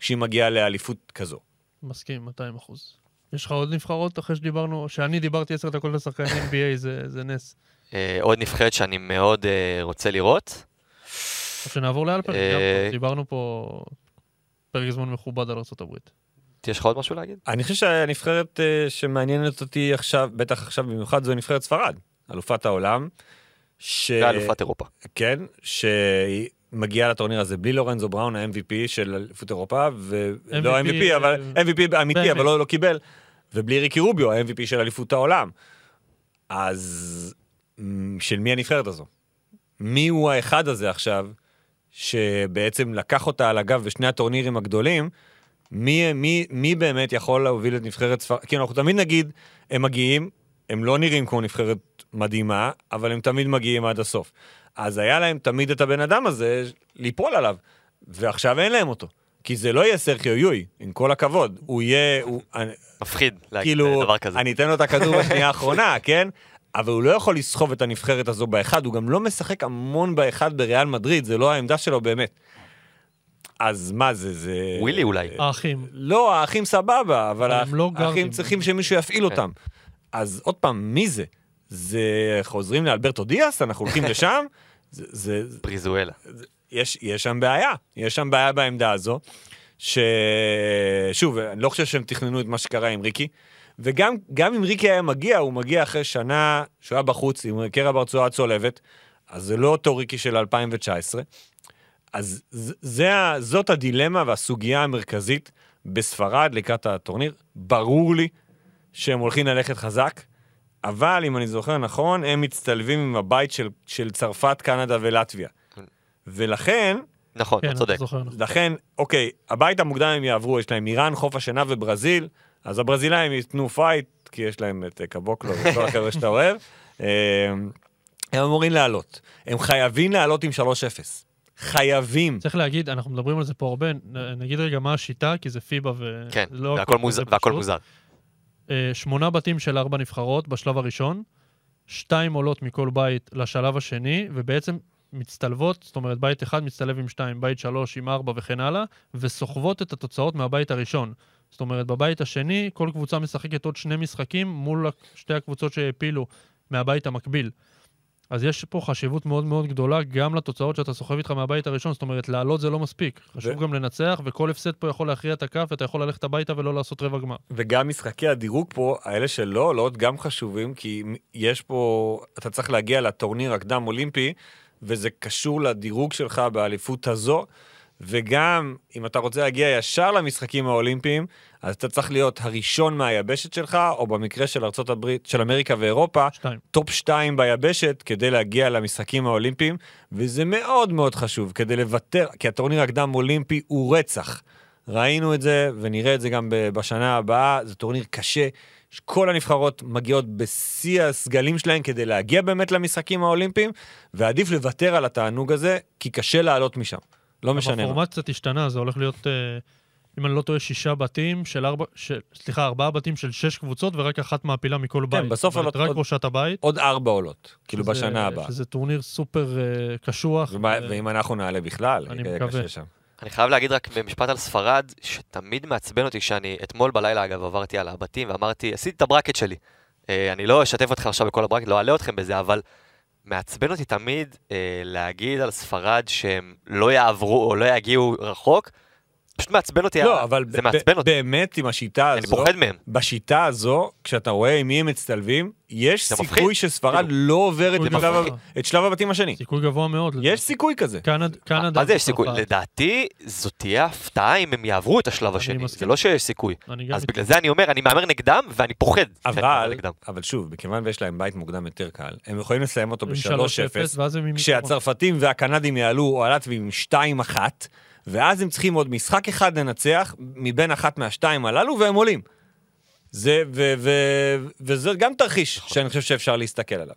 כשהיא מגיעה לאליפות כזו. מסכים, 200 אחוז. יש לך עוד נבחרות אחרי שדיברנו, שאני דיברתי עשר דקות לשחקני NBA, זה, זה נס. אה, עוד נבחרת שאני מאוד אה, רוצה לראות, או שנעבור לאלפרין, אה, דיברנו פה פרק זמן מכובד על ארה"ב. יש לך עוד משהו להגיד? אני חושב שהנבחרת אה, שמעניינת אותי עכשיו, בטח עכשיו במיוחד, זו נבחרת ספרד, אלופת העולם. ש... ואלופת אירופה. כן, שהיא מגיעה לטורניר הזה בלי לורנזו בראון, ה-MVP של אליפות אירופה, ולא MVP, MVP, אבל MVP אמיתי. אבל לא, לא קיבל, ובלי ריקי רוביו, ה-MVP של אליפות העולם. אז של מי הנבחרת הזו? מי הוא האחד הזה עכשיו, שבעצם לקח אותה על הגב בשני הטורנירים הגדולים, מי, מי, מי באמת יכול להוביל את נבחרת ספרד? כי אנחנו תמיד נגיד, הם מגיעים, הם לא נראים כמו נבחרת מדהימה, אבל הם תמיד מגיעים עד הסוף. אז היה להם תמיד את הבן אדם הזה ליפול עליו, ועכשיו אין להם אותו. כי זה לא יהיה סרחיו יואי, עם כל הכבוד. הוא יהיה, הוא, אני- מפחיד להגיד כאילו, דבר כזה. אני אתן לו את הכדור בשנייה האחרונה, כן? אבל הוא לא יכול לסחוב את הנבחרת הזו באחד, הוא גם לא משחק המון באחד בריאל מדריד, זה לא העמדה שלו באמת. אז מה זה, זה... ווילי אולי. האחים. לא, האחים סבבה, אבל האח- לא. האחים צריכים שמישהו יפעיל אותם. אז עוד פעם, מי זה? זה חוזרים לאלברטו דיאס? אנחנו הולכים לשם? זה, זה, בריזואלה. יש, יש שם בעיה, יש שם בעיה בעמדה הזו, ששוב, אני לא חושב שהם תכננו את מה שקרה עם ריקי, וגם גם אם ריקי היה מגיע, הוא מגיע אחרי שנה שהוא היה בחוץ עם קרע ברצועה צולבת, אז זה לא אותו ריקי של 2019. אז זה, ה- זאת הדילמה והסוגיה המרכזית בספרד לקראת הטורניר. ברור לי שהם הולכים ללכת חזק, אבל אם אני זוכר נכון, הם מצטלבים עם הבית של, של צרפת, קנדה ולטביה. ולכן, נכון, כן, אתה אתה צודק. נכון. לכן, אוקיי, הבית המוקדם הם יעברו, יש להם איראן, חוף השנהב וברזיל, אז הברזילאים ייתנו פייט, כי יש להם את אה, קבוקלו וכל החבר'ה שאתה אוהב. אה, הם אמורים לעלות. הם חייבים לעלות עם 3-0. חייבים. צריך להגיד, אנחנו מדברים על זה פה הרבה, נגיד רגע מה השיטה, כי זה פיבה ו... כן, לא והכל הכל מוזר- והכל פשוט. מוזר. אה, שמונה בתים של ארבע נבחרות בשלב הראשון, שתיים עולות מכל בית לשלב השני, ובעצם מצטלבות, זאת אומרת, בית אחד מצטלב עם שתיים, בית שלוש עם ארבע וכן הלאה, וסוחבות את התוצאות מהבית הראשון. זאת אומרת, בבית השני, כל קבוצה משחקת עוד שני משחקים מול שתי הקבוצות שהעפילו מהבית המקביל. אז יש פה חשיבות מאוד מאוד גדולה גם לתוצאות שאתה סוחב איתך מהבית הראשון, זאת אומרת, לעלות זה לא מספיק. חשוב ו- גם לנצח, וכל הפסד פה יכול להכריע את הכף, ואתה יכול ללכת הביתה ולא לעשות רבע גמר. וגם משחקי הדירוג פה, האלה שלא עולות, גם חשובים, כי יש פה, אתה צריך להגיע לטורניר הקדם אולימפי, וזה קשור לדירוג שלך באליפות הזו, וגם אם אתה רוצה להגיע ישר למשחקים האולימפיים, אז אתה צריך להיות הראשון מהיבשת שלך, או במקרה של ארצות הברית, של אמריקה ואירופה, שתיים. טופ שתיים ביבשת כדי להגיע למשחקים האולימפיים, וזה מאוד מאוד חשוב כדי לוותר, כי הטורניר הקדם אולימפי הוא רצח. ראינו את זה ונראה את זה גם בשנה הבאה, זה טורניר קשה. כל הנבחרות מגיעות בשיא הסגלים שלהן כדי להגיע באמת למשחקים האולימפיים, ועדיף לוותר על התענוג הזה, כי קשה לעלות משם. לא משנה. הפורמט קצת השתנה, זה הולך להיות, אה, אם אני לא טועה, שישה בתים של ארבע, של, סליחה, ארבעה בתים של שש קבוצות ורק אחת מעפילה מכל בית. כן, בסוף עולות רק ראשות הבית. עוד ארבע עולות, כאילו שזה- בשנה הבאה. שזה טורניר סופר אה, קשוח. ומה- ו- ואם אנחנו נעלה בכלל, אני מקווה. שם. אני חייב להגיד רק במשפט על ספרד, שתמיד מעצבן אותי שאני, אתמול בלילה אגב עברתי על הבתים ואמרתי, עשיתי את ה bracket שלי. אה, אני לא אשתף אתכם עכשיו בכל הברקט, לא אעלה אתכם בזה, אבל מעצבן אותי תמיד אה, להגיד על ספרד שהם לא יעברו או לא יגיעו רחוק. פשוט מעצבן אותי, לא, אבל זה מעצבן אותי, באמת עם השיטה אני הזו, פוחד מהם. בשיטה הזו, כשאתה רואה עם מי הם מצטלבים, יש סיכוי. שספרד. לא עוברת את שלב הבתים השני. סיכוי גבוה מאוד. יש סיכוי כזה. קנד, קנדה. מה זה יש סיכוי? לדעתי זאת תהיה הפתעה אם הם יעברו את השלב השני, זה. לא שיש סיכוי. אני אז בגלל זה אני אומר, אני מהמר נגדם ואני פוחד. אבל, שוב, מכיוון ויש להם בית מוקדם יותר קל, הם יכולים לסיים אותו עם ב-3-0, 3-0, ואז הם עם... כשהצרפתים והקנדים יעלו, או הלטבים עם 2-1, ואז הם צריכים עוד משחק אחד לנצח מבין אחת מהשתיים הללו, והם עולים. זה, ו, ו, וזה גם תרחיש שאני חושב שאפשר להסתכל עליו.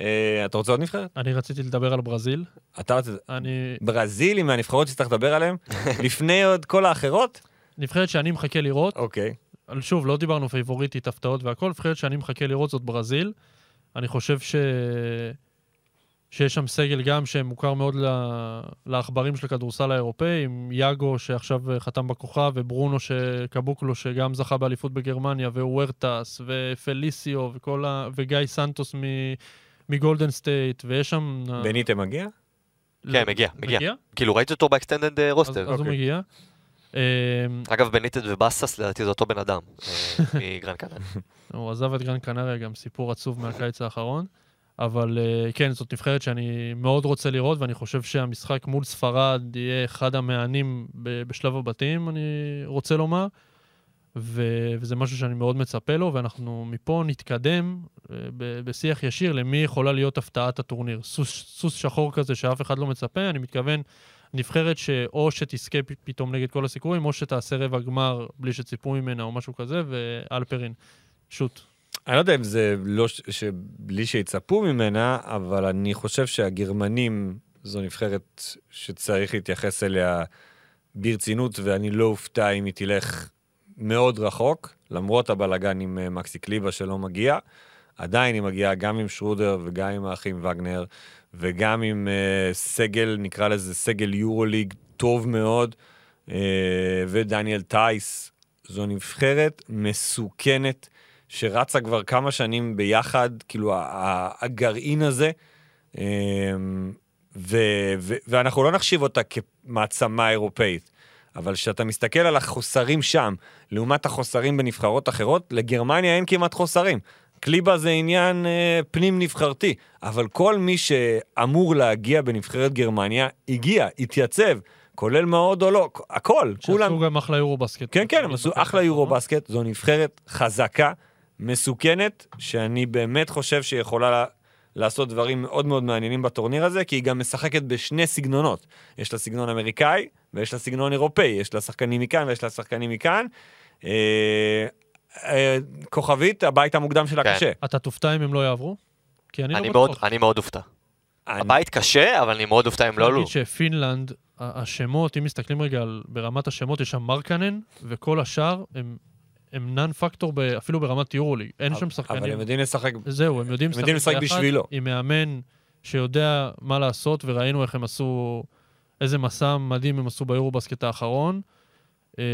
אה, אתה רוצה עוד נבחרת? אני רציתי לדבר על ברזיל. אתה רוצה... אני... ברזיל היא מהנבחרות שצריך לדבר עליהן, לפני עוד כל האחרות? נבחרת שאני מחכה לראות, אוקיי. אבל שוב, לא דיברנו פייבוריטית, הפתעות והכל, נבחרת שאני מחכה לראות זאת ברזיל. אני חושב ש... שיש שם סגל גם שמוכר מאוד ל... לעכברים של הכדורסל האירופאי, עם יאגו שעכשיו אה, חתם בכוכב, וברונו קבוקלו שגם זכה באליפות בגרמניה, ווורטס, ופליסיו, וכל ה... וגיא סנטוס מ... מגולדן סטייט, ויש שם... אה, בניטה מגיע? כן, מגיע, מגיע. מגיע? כאילו ראיתי אותו ב extended אז, roster. אז הוא אוקיי. מגיע. אה, אגב, בניטה ובאסס לדעתי זה אותו בן אדם, אה, מגרן קנן. הוא עזב את גרן קנריה, גם סיפור עצוב מהקיץ האחרון. אבל אה, כן, זאת נבחרת שאני מאוד רוצה לראות, ואני חושב שהמשחק מול ספרד יהיה אחד המעניינים בשלב הבתים, אני רוצה לומר. וזה משהו שאני מאוד מצפה לו, ואנחנו מפה נתקדם אה, בשיח ישיר למי יכולה להיות הפתעת הטורניר. סוס, סוס שחור כזה שאף אחד לא מצפה, אני מתכוון נבחרת שאו שתזכה פתאום נגד כל הסיכויים, או שתעשה רבע גמר בלי שציפו ממנה או משהו כזה, ואלפרין, שוט. אני לא יודע אם זה לא ש... שבלי שיצפו ממנה, אבל אני חושב שהגרמנים זו נבחרת שצריך להתייחס אליה ברצינות, ואני לא אופתע אם היא תלך מאוד רחוק, למרות הבלגן עם אה, מקסי קליבה שלא מגיע. עדיין היא מגיעה גם עם שרודר וגם עם האחים וגנר, וגם עם uh, סגל, נקרא לזה סגל יורוליג טוב מאוד, uh, ודניאל טייס. זו נבחרת מסוכנת. שרצה כבר כמה שנים ביחד, כאילו הגרעין הזה, אמ, ו, ו, ואנחנו לא נחשיב אותה כמעצמה אירופאית, אבל כשאתה מסתכל על החוסרים שם, לעומת החוסרים בנבחרות אחרות, לגרמניה אין כמעט חוסרים. קליבה זה עניין אה, פנים-נבחרתי, אבל כל מי שאמור להגיע בנבחרת גרמניה, הגיע, התייצב, כולל מאוד או לא, הכל, כולם. שעשו גם אחלה יורו בסקט. כן, כן, הם עשו אחלה יורו בסקט, זו נבחרת חזקה, מסוכנת, שאני באמת חושב שהיא יכולה לה- לעשות דברים מאוד מאוד מעניינים בטורניר הזה, כי היא גם משחקת בשני סגנונות. יש לה סגנון אמריקאי ויש לה סגנון אירופאי, יש לה שחקנים מכאן ויש לה שחקנים מכאן. אה, אה, כוכבית, הבית המוקדם שלה כן. קשה. אתה תופתע אם הם לא יעברו? כי אני, אני לא מאוד, בטוח. אני מאוד אופתע. אני- הבית קשה, אבל אני מאוד אופתע אם לא עלו. להגיד שפינלנד, ה- השמות, אם מסתכלים רגע על, ברמת השמות, יש שם מרקנן, וכל השאר הם, הם נאן פקטור ב, אפילו ברמת יורוליג. אין שם שחקנים. אבל הם יודעים לשחק, זהו, הם יודעים הם יודעים לשחק בשבילו. עם מאמן שיודע מה לעשות, וראינו איך הם עשו, איזה מסע מדהים הם עשו ביורובסקט האחרון. אה,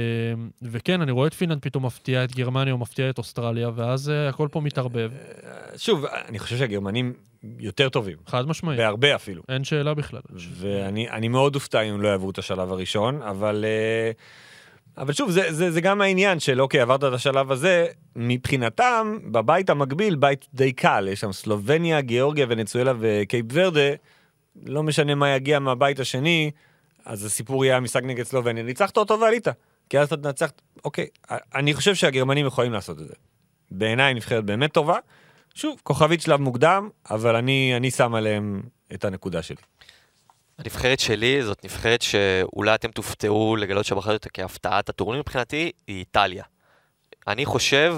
וכן, אני רואה את פינלנד פתאום מפתיעה את גרמניה או מפתיעה את אוסטרליה, ואז אה, הכל פה מתערבב. שוב, אני חושב שהגרמנים יותר טובים, חד משמעית, בהרבה אפילו. אין שאלה בכלל. ואני אני מאוד אופתע אם לא יעברו את השלב הראשון, אבל, אה, אבל שוב, זה, זה, זה גם העניין של אוקיי, עברת את השלב הזה, מבחינתם, בבית המקביל, בית די קל, יש שם סלובניה, גיאורגיה, ונצואלה וקייפ ורדה, לא משנה מה יגיע מהבית השני, אז הסיפור יהיה המשחק נגד סלובניה, ניצחת אותו ועלית. כי אז אתה תנצח, אוקיי, אני חושב שהגרמנים יכולים לעשות את זה. בעיניי נבחרת באמת טובה. שוב, כוכבית שלב מוקדם, אבל אני, אני שם עליהם את הנקודה שלי. הנבחרת שלי זאת נבחרת שאולי אתם תופתעו לגלות שבחרתי אותה כהפתעת הטורניר מבחינתי, היא איטליה. אני חושב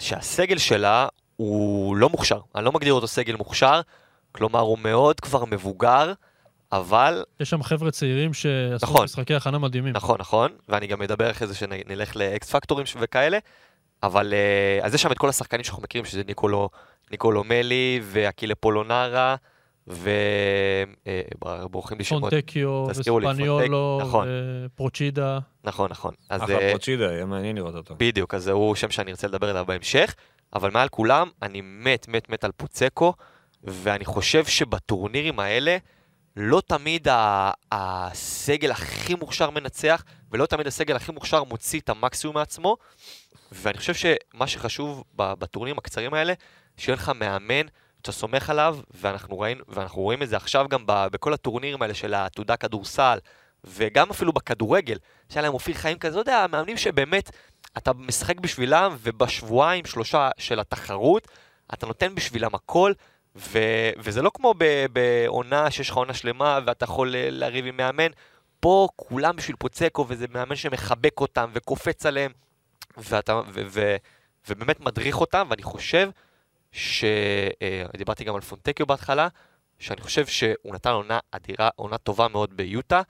שהסגל שלה הוא לא מוכשר, אני לא מגדיר אותו סגל מוכשר, כלומר הוא מאוד כבר מבוגר, אבל... יש שם חבר'ה צעירים שעשו נכון. משחקי הכנה מדהימים. נכון, נכון, ואני גם מדבר אחרי זה שנלך לאקס פקטורים וכאלה, אבל אה, אז יש שם את כל השחקנים שאנחנו מכירים, שזה ניקולו, ניקולו מלי ואקילה פולונרה, וברוכים לי שמות. פונטקיו, וספניולו, נכון. פרוצ'ידה. נכון, נכון. אז אחלה אה, פרוצ'ידה, יהיה מעניין לראות אותו. בדיוק, אז הוא שם שאני ארצה לדבר עליו בהמשך, אבל מעל כולם, אני מת, מת, מת על פוצקו, ואני חושב שבטורנירים האלה, לא תמיד ה- הסגל הכי מוכשר מנצח, ולא תמיד הסגל הכי מוכשר מוציא את המקסימום מעצמו, ואני חושב שמה שחשוב בטורנירים הקצרים האלה, שיהיה לך מאמן שאתה סומך עליו, ואנחנו, ראינו, ואנחנו רואים את זה עכשיו גם ב- בכל הטורנירים האלה של העתודה כדורסל, וגם אפילו בכדורגל, שהיה להם אופיר חיים כזה, לא יודע, מאמנים שבאמת, אתה משחק בשבילם, ובשבועיים, שלושה של התחרות, אתה נותן בשבילם הכל, ו- וזה לא כמו בעונה שיש לך עונה שלמה, ואתה יכול לריב עם מאמן. פה כולם בשביל פוצקו, וזה מאמן שמחבק אותם וקופץ עליהם, ואתה, ו- ו- ובאמת מדריך אותם, ואני חושב ש... אה, גם על פונטקיו בהתחלה, שאני חושב שהוא נתן עונה אדירה, עונה טובה מאוד ביוטה,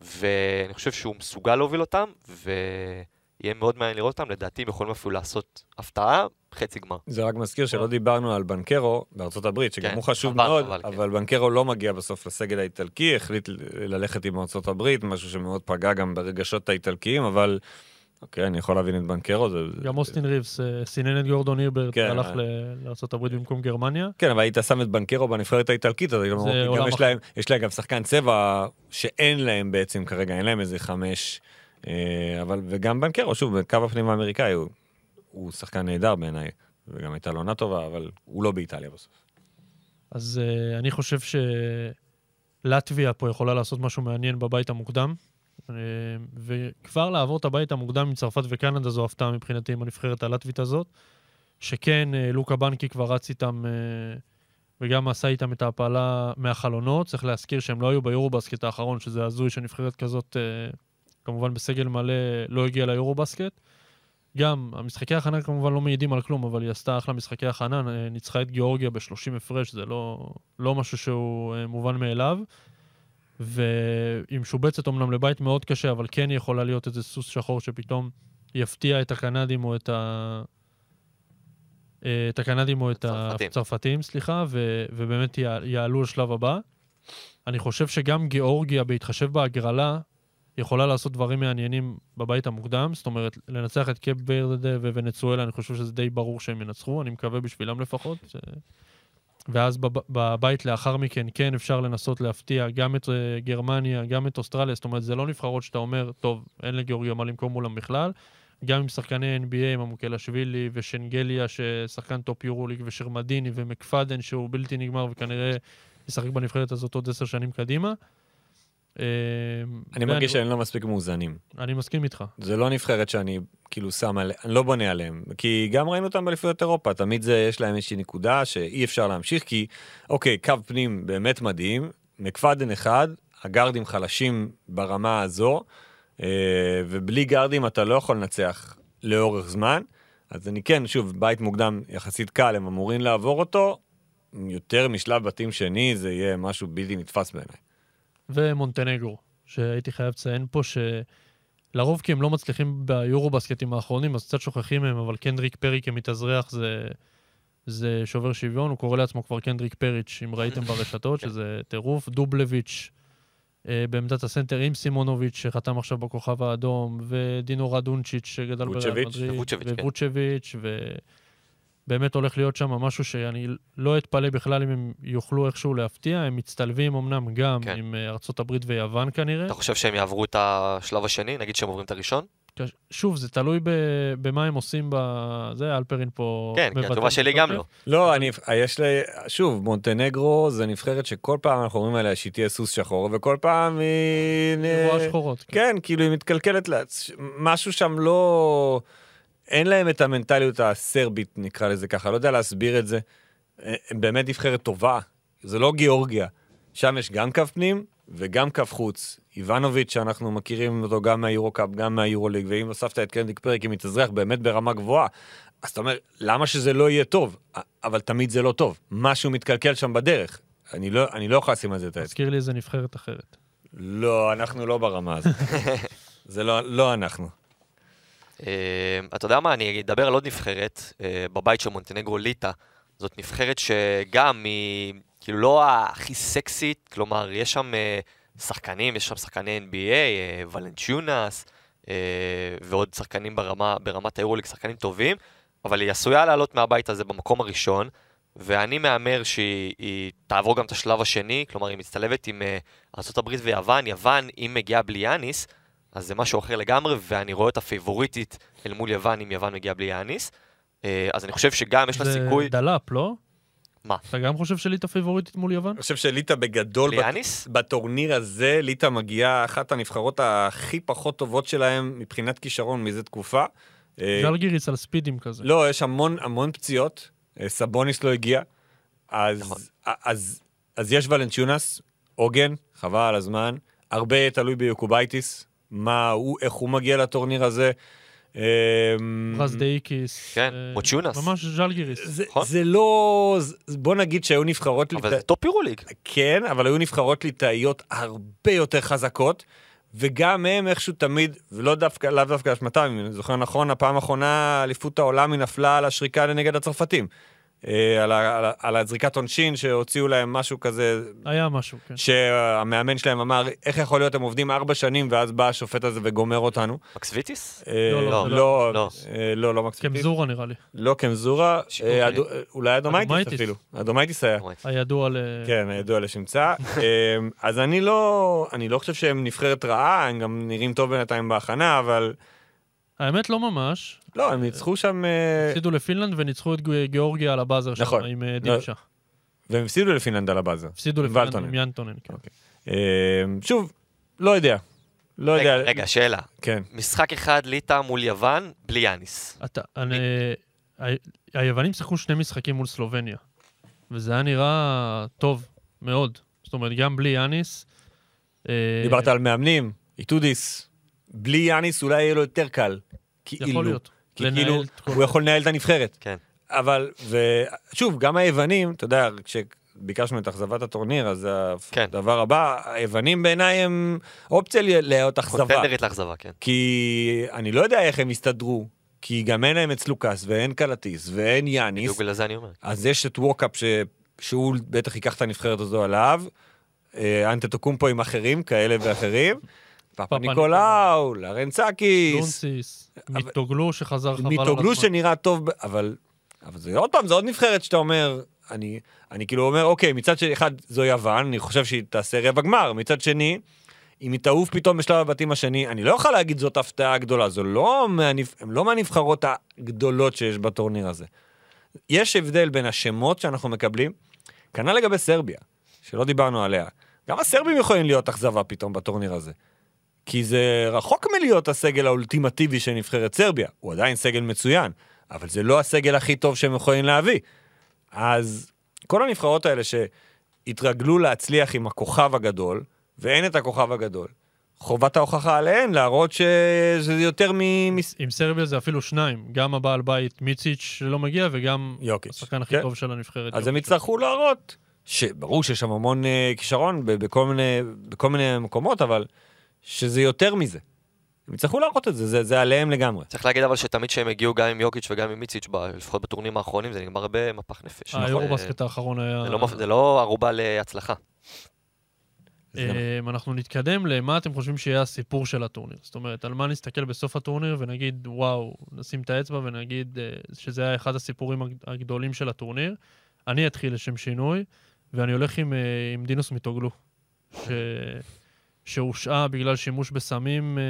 ואני חושב שהוא מסוגל להוביל אותם, ויהיה מאוד מעניין לראות אותם, לדעתי הם יכולים אפילו לעשות הפתעה, חצי גמר. זה רק מזכיר שלא דיברנו על בנקרו בארצות הברית, שגם כן, הוא חשוב חבל, מאוד, חבל, כן. אבל בנקרו לא מגיע בסוף לסגל האיטלקי, החליט ללכת עם ארצות הברית, משהו שמאוד פגע גם ברגשות האיטלקיים, אבל אוקיי, אני יכול להבין את בנקרו. זה... גם אוסטין ריבס אה, סינן את גורדון הירברט כן, והלך אה. לארה"ב במקום גרמניה. כן, אבל היית שם את בנקרו בנבחרת האיטלקית, אז גם, יש. להם, יש להם גם שחקן צבע שאין להם בעצם כרגע, אין להם איזה חמש, אה, אבל, וגם בנקרו, שוב, בקו הפנים האמריקאי, הוא, הוא שחקן נהדר בעיניי, וגם הייתה לו עונה טובה, אבל הוא לא באיטליה בסוף. אז אני חושב שלטביה פה יכולה לעשות משהו מעניין בבית המוקדם, וכבר לעבור את הבית המוקדם עם צרפת וקנדה זו הפתעה מבחינתי עם הנבחרת הלטבית הזאת, שכן, uh, לוקה בנקי כבר רץ איתם uh, וגם עשה איתם את ההפלה מהחלונות. צריך להזכיר שהם לא היו ביורובסקט האחרון, שזה הזוי שנבחרת כזאת, uh, כמובן בסגל מלא, לא הגיעה ליורובסקט. גם, המשחקי ההכנה כמובן לא מעידים על כלום, אבל היא עשתה אחלה משחקי הכנה, אה, ניצחה את גיאורגיה ב-30 הפרש, זה לא, לא משהו שהוא אה, מובן מאליו. והיא משובצת אומנם לבית מאוד קשה, אבל כן יכולה להיות איזה סוס שחור שפתאום יפתיע את הקנדים או את ה... אה, את הקנדים או את הצרפתים. סליחה, ו, ובאמת יע- יעלו לשלב הבא. אני חושב שגם גיאורגיה, בהתחשב בהגרלה, יכולה לעשות דברים מעניינים בבית המוקדם, זאת אומרת, לנצח את קאפ ברדה וונצואלה, אני חושב שזה די ברור שהם ינצחו, אני מקווה בשבילם לפחות. ואז בב- בבית לאחר מכן, כן אפשר לנסות להפתיע גם את אה, גרמניה, גם את אוסטרליה, זאת אומרת, זה לא נבחרות שאתה אומר, טוב, אין לגיאורגיה מה למכור מולם בכלל. גם עם שחקני NBA, עם ממוקלשווילי ושנגליה, ששחקן טופ יורוליג, ושרמדיני ומקפדן, שהוא בלתי נגמר וכנראה ישחק בנבחרת הזאת עוד עשר שנים קדימה. אה, אני מרגיש שהם לא מספיק מאוזנים. אני מסכים איתך. זה לא נבחרת שאני כאילו שם עליה, אני לא בונה עליהם. כי גם ראינו אותם באליפויות אירופה, תמיד זה, יש להם איזושהי נקודה שאי אפשר להמשיך, כי אוקיי, קו פנים באמת מדהים, מקפדן אחד, הגארדים חלשים ברמה הזו, אה, ובלי גארדים אתה לא יכול לנצח לאורך זמן. אז אני כן, שוב, בית מוקדם יחסית קל, הם אמורים לעבור אותו, יותר משלב בתים שני, זה יהיה משהו בלתי נתפס בעיניי. ומונטנגרו, שהייתי חייב לציין פה שלרוב כי הם לא מצליחים ביורובסקטים האחרונים, אז קצת שוכחים מהם, אבל קנדריק פרי כמתאזרח זה, זה שובר שוויון, הוא קורא לעצמו כבר קנדריק פריץ', אם ראיתם ברשתות, שזה טירוף. דובלביץ' אה, בעמדת הסנטר עם סימונוביץ', שחתם עכשיו בכוכב האדום, ודינו רדונצ'יץ', שגדל בריאל. מדריד, וווצ'ביץ', כן. ובאמת הולך להיות שם משהו שאני לא אתפלא בכלל אם הם יוכלו איכשהו להפתיע, הם מצטלבים אמנם גם כן. עם אה, ארצות הברית ויוון כנראה. אתה חושב שהם יעברו את השלב השני, נגיד שהם עוברים את הראשון? שוב, זה תלוי ב, במה הם עושים בזה, אלפרין פה... כן, כי מבטל התשובה שלי גם. לא. לא, אני, יש לי, שוב, מונטנגרו זה נבחרת שכל פעם אנחנו אומרים עליה שהיא תהיה סוס שחור, וכל פעם היא... היא רואה שחורות. כן. כן, כאילו היא מתקלקלת משהו שם לא... אין להם את המנטליות הסרבית, נקרא לזה ככה, לא יודע להסביר את זה. הם באמת נבחרת טובה, זה לא גיאורגיה. שם יש גם קו פנים וגם קו חוץ. איבנוביץ', שאנחנו מכירים אותו גם מהיורו-קאפ, גם מהיורו-ליג, ואם הוספת את קנדיק פרק עם מתאזרח באמת ברמה גבוהה, אז אתה אומר, למה שזה לא יהיה טוב? אבל תמיד זה לא טוב. משהו מתקלקל שם בדרך. אני לא, אני לא יכול לשים על זה את האצבע. מזכיר לי איזה נבחרת אחרת. לא, אנחנו לא ברמה הזאת. זה לא, לא אנחנו. אה, אתה יודע מה, אני אדבר על עוד נבחרת, אה, בבית של מונטנגרו ליטא. זאת נבחרת שגם היא כאילו לא הכי סקסית, כלומר, יש שם אה, שחקנים, יש שם שחקני NBA, ולנצ'יונס, אה, ועוד שחקנים ברמה, ברמת היורוליג, שחקנים טובים, אבל היא עשויה לעלות מהבית הזה במקום הראשון, ואני מהמר שהיא היא תעבור גם את השלב השני, כלומר, היא מצטלבת עם אה, ארה"ב ויוון, יוון, אם מגיעה בלי יאניס, אז זה משהו אחר לגמרי, ואני רואה אותה פייבוריטית אל מול יוון, אם יוון מגיעה בלי יאניס. אה, אז אני חושב שגם יש לה זה סיכוי... דלאפ, לא? מה? אתה גם חושב שליטא פיבוריטית מול יוון? אני חושב שליטא בגדול, בלי בת- יאניס? בטורניר הזה, ליטא מגיעה אחת הנבחרות הכי פחות טובות שלהם מבחינת כישרון מזה תקופה. אה, ז'לגיריס על ספידים כזה. לא, יש המון המון פציעות, אה, סבוניס לא הגיע, אז, נכון. אז, אז יש ולנצ'יונאס, עוגן, חבל על הזמן, הרבה תלוי ביוקובייטיס, מה הוא, איך הוא מגיע לטורניר הזה. אה, רז דיקיס. כן, אה, מוצ'ונס. ממש ז'לגיריס. זה, נכון. לא, בוא נגיד שהיו נבחרות אבל זה טופ יורוליג. כן, אבל היו נבחרות ליטאיות הרבה יותר חזקות, וגם הם איכשהו תמיד, ולא דווקא, לאו דווקא אשמתם, אם אני זוכר נכון, הפעם האחרונה אליפות העולם היא נפלה על השריקה נגד הצרפתים. אה, על, ה, על, על הזריקת עונשין שהוציאו להם משהו כזה, היה משהו, כן. שהמאמן שלהם אמר, איך יכול להיות, הם עובדים ארבע שנים, ואז בא השופט הזה וגומר אותנו. מקס ויטיס? אה, לא, לא, לא, לא, לא. אה, לא, לא מקסימטיס. קמזורה נראה לי. לא קמזורה, אולי אדומייטיס. אפילו. אדומייטיס היה. הידוע ל... כן, הידוע לשמצה. אז אני לא, אני לא חושב שהם נבחרת רעה, הם גם נראים טוב בינתיים בהכנה, אבל האמת לא ממש. לא, הם ניצחו שם, אה, הפסידו לפינלנד וניצחו את גיאורגיה על ה buzzer שם, נכון. עם אה, לא, דימשה. והם הפסידו לפינלנד על ה buzzer. הפסידו לפינלנד. עם ינטונן. כן. אמ, שוב, לא יודע. לא רגע, יודע. רגע, שאלה. כן. משחק אחד ליטא מול יוון, בלי יאניס. אתה, אני, ה- היוונים שיחקו שני משחקים מול סלובניה, וזה היה נראה טוב מאוד. זאת אומרת, גם בלי יאניס. אה, דיברת על מאמנים, איטודיס. בלי יאניס אולי יהיה לו יותר קל. כאילו. יכול להיות. כי כאילו, הוא יכול לנהל את הנבחרת. כן. אבל, ושוב, גם היוונים, אתה יודע, כשביקשנו את אכזבת הטורניר, אז כן. הדבר הבא, היוונים בעיניי הם אופציה להיות אכזבה. contender ית לאכזבה, כן. כי אני לא יודע איך הם יסתדרו, כי גם אין להם את סלוקאס ואין קלאתיס ואין יאניס, בדיוק בגלל זה אני אומר. אז יש את ווקאפ ש... שהוא בטח ייקח את הנבחרת הזו עליו, אה, אנטטוקומפו עם אחרים, כאלה ואחרים, פאפה ניקולאו, לרנצאקיס, לונציס, אבל- מיטוגלו שחזר חבל על הזמן. מיטוגלו שנראה טוב, אבל, אבל זה עוד פעם, זה עוד נבחרת שאתה אומר, אני, אני כאילו אומר, אוקיי, מצד אחד, זו יוון, אני חושב שהיא תעשה רבע גמר, מצד שני, אם היא תעוף פתאום בשלב הבתים השני, אני לא יכול להגיד זאת הפתעה גדולה, זו לא מהנבח... הם לא מהנבחרות הגדולות שיש בטורניר הזה. יש הבדל בין השמות שאנחנו מקבלים, כנ"ל לגבי סרביה, שלא דיברנו עליה. גם הסרבים יכולים להיות אכזבה פתאום בטורניר הזה. כי זה רחוק מלהיות הסגל האולטימטיבי של נבחרת סרביה. הוא עדיין סגל מצוין, אבל זה לא הסגל הכי טוב שהם יכולים להביא. אז כל הנבחרות האלה שהתרגלו להצליח עם הכוכב הגדול, ואין את הכוכב הגדול, חובת ההוכחה עליהן להראות שזה יותר מ... עם סרביה זה אפילו שניים, גם הבעל בית מיציץ' שלא מגיע וגם יוקיץ'. השחקן הכי כן. טוב של הנבחרת. אז הם. יצטרכו להראות, שברור שיש שם המון אה, כישרון בכל מיני, בכל מיני מקומות, אבל שזה יותר מזה. הם יצטרכו להראות את זה, זה, זה עליהם לגמרי. צריך להגיד אבל שתמיד כשהם הגיעו גם עם יוקיץ' וגם עם מיציץ', ב- לפחות בטורנירים האחרונים, זה נגמר במפח נפש. היורובסקט האחרון היה... זה לא זה לא ערובה להצלחה. אמ, אנחנו נתקדם למה אתם חושבים שיהיה הסיפור של הטורניר. זאת אומרת, על מה נסתכל בסוף הטורניר ונגיד, וואו, נשים את האצבע ונגיד אה, שזה היה אחד הסיפורים הג- הגדולים של הטורניר. אני אתחיל לשם שינוי, ואני הולך עם, אה, עם דינוס מיטוגלו, ש... שהושעה בגלל שימוש בסמים אה,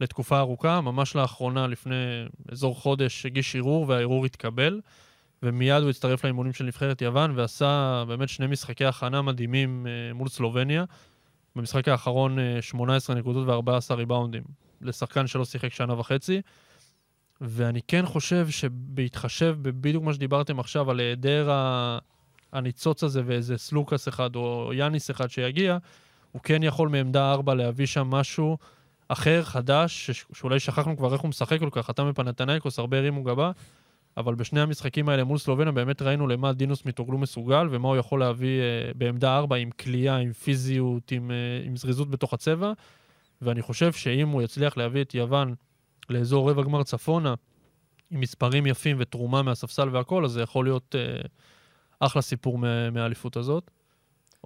לתקופה ארוכה. ממש לאחרונה, לפני אזור חודש, הגיש ערעור והערעור התקבל, ומיד הוא הצטרף לאימונים של נבחרת יוון ועשה באמת שני משחקי הכנה מדהימים אה, מול סלובניה. במשחק האחרון אה, 18 נקודות ו-14 ריבאונדים, לשחקן שלא שיחק שנה וחצי. ואני כן חושב שבהתחשב בדיוק מה שדיברתם עכשיו על היעדר הניצוץ הזה ואיזה סלוקס אחד או יאניס אחד שיגיע, הוא כן יכול מעמדה 4 להביא שם משהו אחר, חדש, ש- שאולי שכחנו כבר איך הוא משחק כל כך, חתם בפנתנייקוס, הרבה הרימו גבה, אבל בשני המשחקים האלה מול סלובניה באמת ראינו למה דינוס מיטוגלו מסוגל ומה הוא יכול להביא אה, בעמדה 4 עם כליאה, עם פיזיות, עם, אה, עם זריזות בתוך הצבע, ואני חושב שאם הוא יצליח להביא את יוון לאזור רבע גמר צפונה, עם מספרים יפים ותרומה מהספסל והכל, אז זה יכול להיות אה, אחלה סיפור מה- מהאליפות הזאת.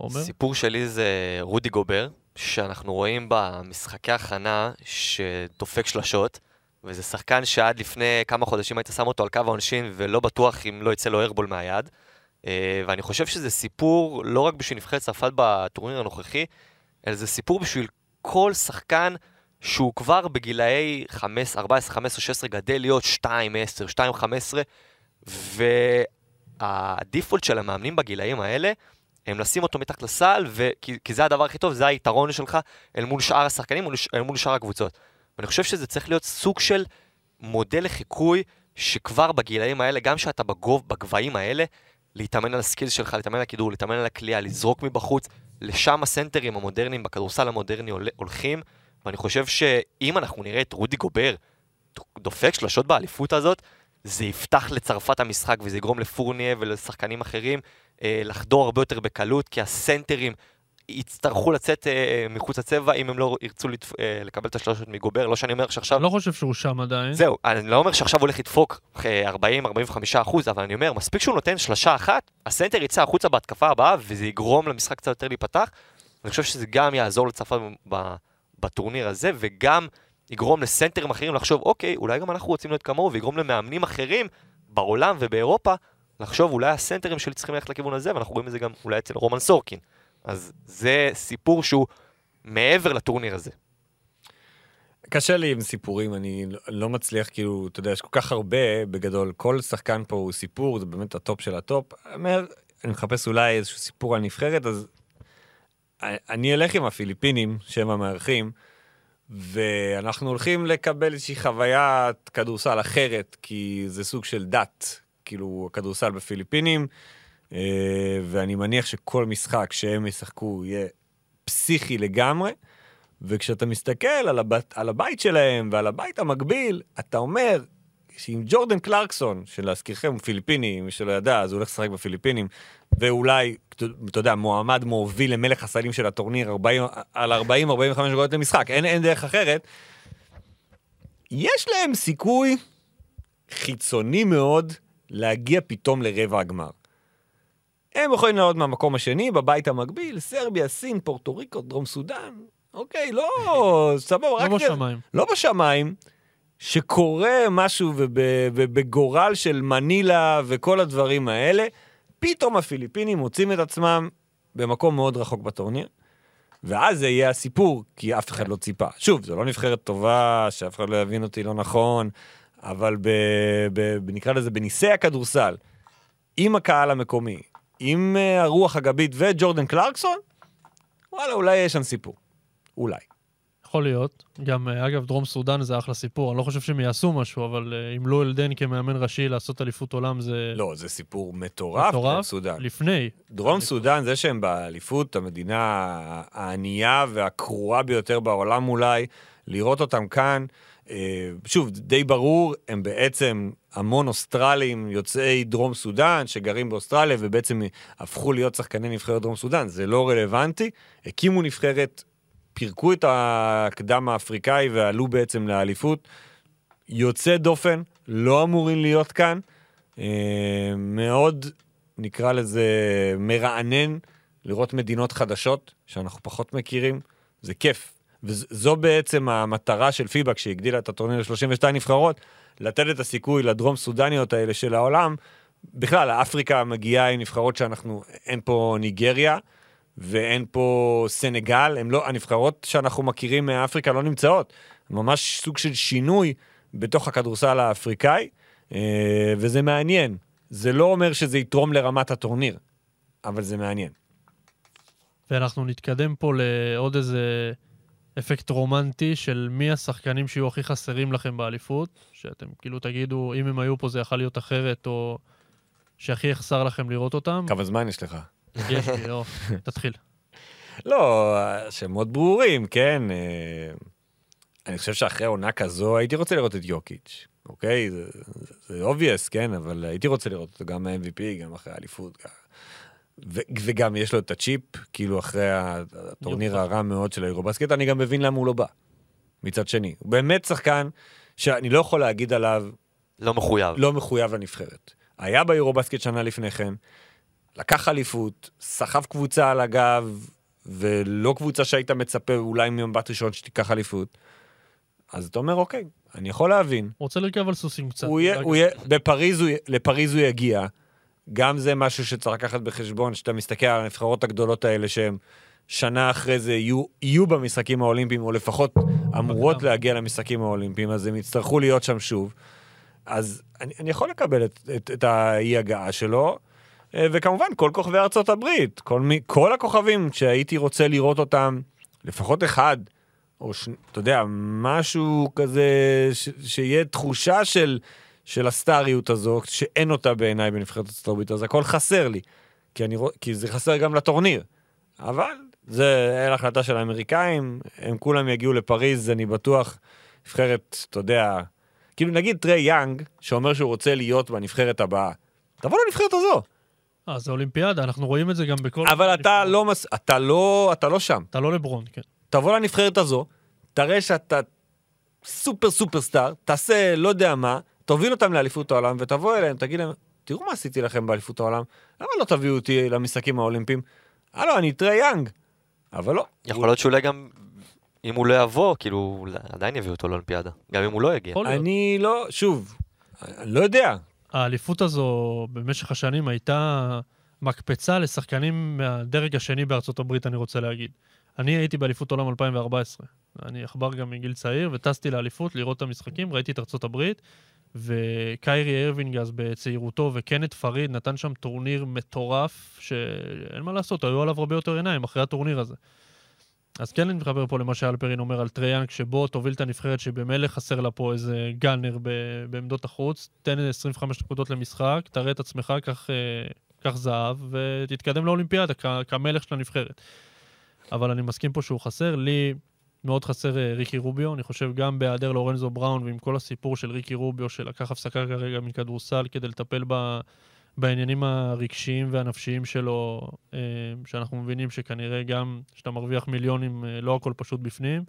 עומר? סיפור שלי זה רודי גובר, שאנחנו רואים במשחקי הכנה שדופק שלשות, וזה שחקן שעד לפני כמה חודשים היית שם אותו על קו העונשין ולא בטוח אם לא יצא לו ארבול מהיד. אה, ואני חושב שזה סיפור לא רק בשביל נבחרת צרפת בטורניר הנוכחי, אלא זה סיפור בשביל כל שחקן שהוא כבר בגילאי 15, 14, 15, 16 גדל להיות 2, 10, 2, 15, והדיפולט של המאמנים בגילאים האלה הם לשים אותו מתחת לסל, וכי, כי זה הדבר הכי טוב, זה היתרון שלך אל מול שאר השחקנים, אל, מול שאר הקבוצות. ואני חושב שזה צריך להיות סוג של מודל לחיקוי, שכבר בגילאים האלה, גם שאתה בגוב, בגבהים האלה, להתאמן על הסקילס שלך, להתאמן על הכידור, להתאמן על הכלייה, לזרוק מבחוץ, לשם הסנטרים המודרניים בכדורסל המודרני הול- הולכים, ואני חושב שאם אנחנו נראה את רודי גובר דופק שלשות באליפות הזאת, זה יפתח לצרפת המשחק וזה יגרום לפורניה ולשחקנים אחרים לחדור הרבה יותר בקלות, כי הסנטרים יצטרכו לצאת אה, מחוץ לצבע אם הם לא ירצו לתפ... אה, לקבל את השלושות מגובר. לא שאני אומר שעכשיו... אני לא חושב שהוא שם עדיין. זהו, אני לא אומר שעכשיו הוא הולך לדפוק אה, 40-45 אחוז, אבל אני אומר, מספיק שהוא נותן שלשה אחת, הסנטר יצא החוצה בהתקפה הבאה, וזה יגרום למשחק קצת יותר להיפתח. אני חושב שזה גם יעזור לצרפת בטורניר הזה, וגם יגרום לסנטרים אחרים לחשוב, אוקיי, אולי גם אנחנו רוצים להיות כמוהו, ויגרום למאמנים אחרים בעולם ובאירופה לחשוב, אולי הסנטרים שלי צריכים ללכת לכיוון הזה, ואנחנו רואים את זה גם אולי אצל רומן סורקין. אז זה סיפור שהוא מעבר לטורניר הזה. קשה לי עם סיפורים, אני לא- מצליח, כאילו, אתה יודע, יש כל כך הרבה, בגדול, כל שחקן פה הוא סיפור, זה באמת הטופ של הטופ. אומר, אני מחפש אולי איזשהו סיפור על נבחרת, אז אני אלך עם הפיליפינים, שהם המארחים, ואנחנו הולכים לקבל איזושהי חוויית כדורסל אחרת, כי זה סוג של דת, כאילו, הכדורסל בפיליפינים, אה, ואני מניח שכל משחק שהם ישחקו יהיה פסיכי לגמרי. וכשאתה מסתכל על, הבת, על הבית שלהם ועל הבית המקביל, אתה אומר שאם ג'ורדן קלרקסון, שלהזכירכם הוא פיליפיני, מי שלא ידע, אז הוא הולך לשחק בפיליפינים, ואולי, אתה יודע, מועמד מוביל למלך הסלים של הטורניר 40, על 40-45 נקודות למשחק, אין, אין דרך אחרת, יש להם סיכוי חיצוני מאוד להגיע פתאום לרבע הגמר. הם יכולים לעלות מהמקום השני, בבית המקביל, סרביה, סין, פורטו ריקו, דרום סודאן. אוקיי, לא, סבבה, לא רק... בשמיים. לא בשמיים, שקורה משהו וב- ובגורל של מנילה וכל הדברים האלה, פתאום הפיליפינים מוצאים את עצמם במקום מאוד רחוק בטורניר, ואז זה יהיה הסיפור, כי אף אחד לא ציפה. שוב, זו לא נבחרת טובה, שאף אחד לא יבין אותי לא נכון, אבל ב, ב, ב, נקרא לזה בניסי הכדורסל, עם הקהל המקומי, עם אה, הרוח הגבית וג'ורדן קלרקסון, וואלה, אולי יש שם סיפור. אולי. יכול להיות. גם, אה, אגב, דרום סודאן זה אחלה סיפור. אני לא חושב שהם יעשו משהו, אבל אה, עם לו אלדן כמאמן ראשי לעשות אליפות עולם זה לא, זה סיפור מטורף, דרום מטורף. סודאן. לפני. דרום סודאן, זה שהם באליפות, המדינה הענייה והקרועה ביותר בעולם אולי, לראות אותם כאן, שוב, די ברור, הם בעצם המון אוסטרלים יוצאי דרום סודאן, שגרים באוסטרליה ובעצם הפכו להיות שחקני נבחרת דרום סודאן, זה לא רלוונטי. הקימו נבחרת, פירקו את הקדם האפריקאי ועלו בעצם לאליפות. יוצא דופן, לא אמורים להיות כאן. אה, מאוד, נקרא לזה, מרענן לראות מדינות חדשות שאנחנו פחות מכירים. זה כיף. וזו בעצם המטרה של פיבה כשהגדילה את הטורניר ל-32 נבחרות, לתת את הסיכוי לדרום סודניות האלה של העולם. בכלל, אפריקה מגיעה עם נבחרות שאנחנו, אין פה ניגריה ואין פה סנגל, הם לא, הנבחרות שאנחנו מכירים מאפריקה לא נמצאות. ממש סוג של שינוי בתוך הכדורסל האפריקאי, אה, וזה מעניין. זה לא אומר שזה יתרום לרמת הטורניר, אבל זה מעניין. ואנחנו נתקדם פה לעוד איזה אפקט רומנטי של מי השחקנים שיהיו הכי חסרים לכם באליפות, שאתם כאילו תגידו, אם הם היו פה זה יכול להיות אחרת, או שהכי יחסר לכם לראות אותם. כמה זמן יש לך? יש לי, לא, תתחיל. לא, שמות ברורים, כן. אה, אני חושב שאחרי עונה כזו הייתי רוצה לראות את יוקיץ', אוקיי? זה- obvious, כן, אבל הייתי רוצה לראות אותו גם ה-MVP, גם אחרי האליפות. ו- וגם יש לו את הצ'יפ, כאילו אחרי הטורניר. הרע מאוד של האירובסקט, אני גם מבין למה הוא לא בא. מצד שני, הוא באמת שחקן שאני לא יכול להגיד עליו לא מחויב. לא מחויב לנבחרת. היה ביורובסקט שנה לפני כן, לקח אליפות, סחב קבוצה על הגב, ולא קבוצה שהיית מצפה אולי ממבט ראשון שתיקח אליפות. אז אתה אומר, אוקיי, אני יכול להבין. רוצה לרכב על סוסים קצת. הוא יהיה. הוא יהיה, בפריז, הוא, לפריז הוא יגיע. גם זה משהו שצריך לקחת בחשבון, שאתה מסתכל על הנבחרות הגדולות האלה שהן שנה אחרי זה יהיו, יהיו במשחקים האולימפיים, או לפחות אמורות. להגיע למשחקים האולימפיים, אז הם יצטרכו להיות שם שוב. אז אני, אני יכול לקבל את, את, את האי-הגעה שלו, אה, וכמובן, כל כוכבי ארצות הברית, כל, מי, כל הכוכבים שהייתי רוצה לראות אותם, לפחות אחד, או ש... אתה יודע, משהו כזה, ש... שיהיה תחושה של, של הסטאריות הזו, שאין אותה בעיניי בנבחרת ארצות הברית, אז הכל חסר לי, כי, אני... כי זה חסר גם לטורניר. אבל זה היה החלטה של האמריקאים, הם כולם יגיעו לפריז, אני בטוח, נבחרת, אתה יודע, כאילו נגיד טרי יאנג, שאומר שהוא רוצה להיות בנבחרת הבאה. תבוא לנבחרת הזו. אה, זה אולימפיאדה, אנחנו רואים את זה גם בכל... אבל אתה לא, מס... אתה לא, אתה לא שם. אתה לא לברון, כן. תבוא לנבחרת הזו, תראה שאתה סופר סופר סטאר, תעשה לא יודע מה, תוביל אותם לאליפות העולם ותבוא אליהם, תגיד להם, תראו מה עשיתי לכם באליפות העולם, למה לא תביאו אותי למשחקים האולימפיים? הלו, אני טרי יאנג. אבל לא. יכול להיות שאולי גם, אם הוא לא יבוא, כאילו, עדיין יביאו אותו לאולימפיאדה. גם אם הוא לא יגיע. אני לא, שוב, אני לא יודע. האליפות הזו במשך השנים הייתה מקפצה לשחקנים מהדרג השני בארצות הברית, אני רוצה להגיד. אני הייתי באליפות עולם 2014. אני עכבר גם מגיל צעיר, וטסתי לאליפות לראות את המשחקים, ראיתי את ארצות הברית, וקיירי ארווינג אז בצעירותו, וקנת' פריד נתן שם טורניר מטורף, שאין מה לעשות, היו עליו הרבה יותר עיניים אחרי הטורניר הזה. אז כן אני מתחבר פה למה שאלפרין אומר על טרי יאנג, שבו תוביל את הנבחרת שבמילא חסר לה פה איזה gunner ב- בעמדות החוץ, תן איזה 25 נקודות למשחק, תראה את עצמך, אה, קח זהב, ותתקדם לאולימפיאדה כ- כמלך של הנבחרת. אבל אני מסכים פה שהוא חסר, לי מאוד חסר אה, ריקי רוביו, אני חושב גם בהיעדר לורנזו בראון ועם כל הסיפור של ריקי רוביו שלקח הפסקה כרגע מכדורסל כדי לטפל ב... בעניינים הרגשיים והנפשיים שלו, אה, שאנחנו מבינים שכנראה גם כשאתה מרוויח מיליונים, אה, לא הכל פשוט בפנים,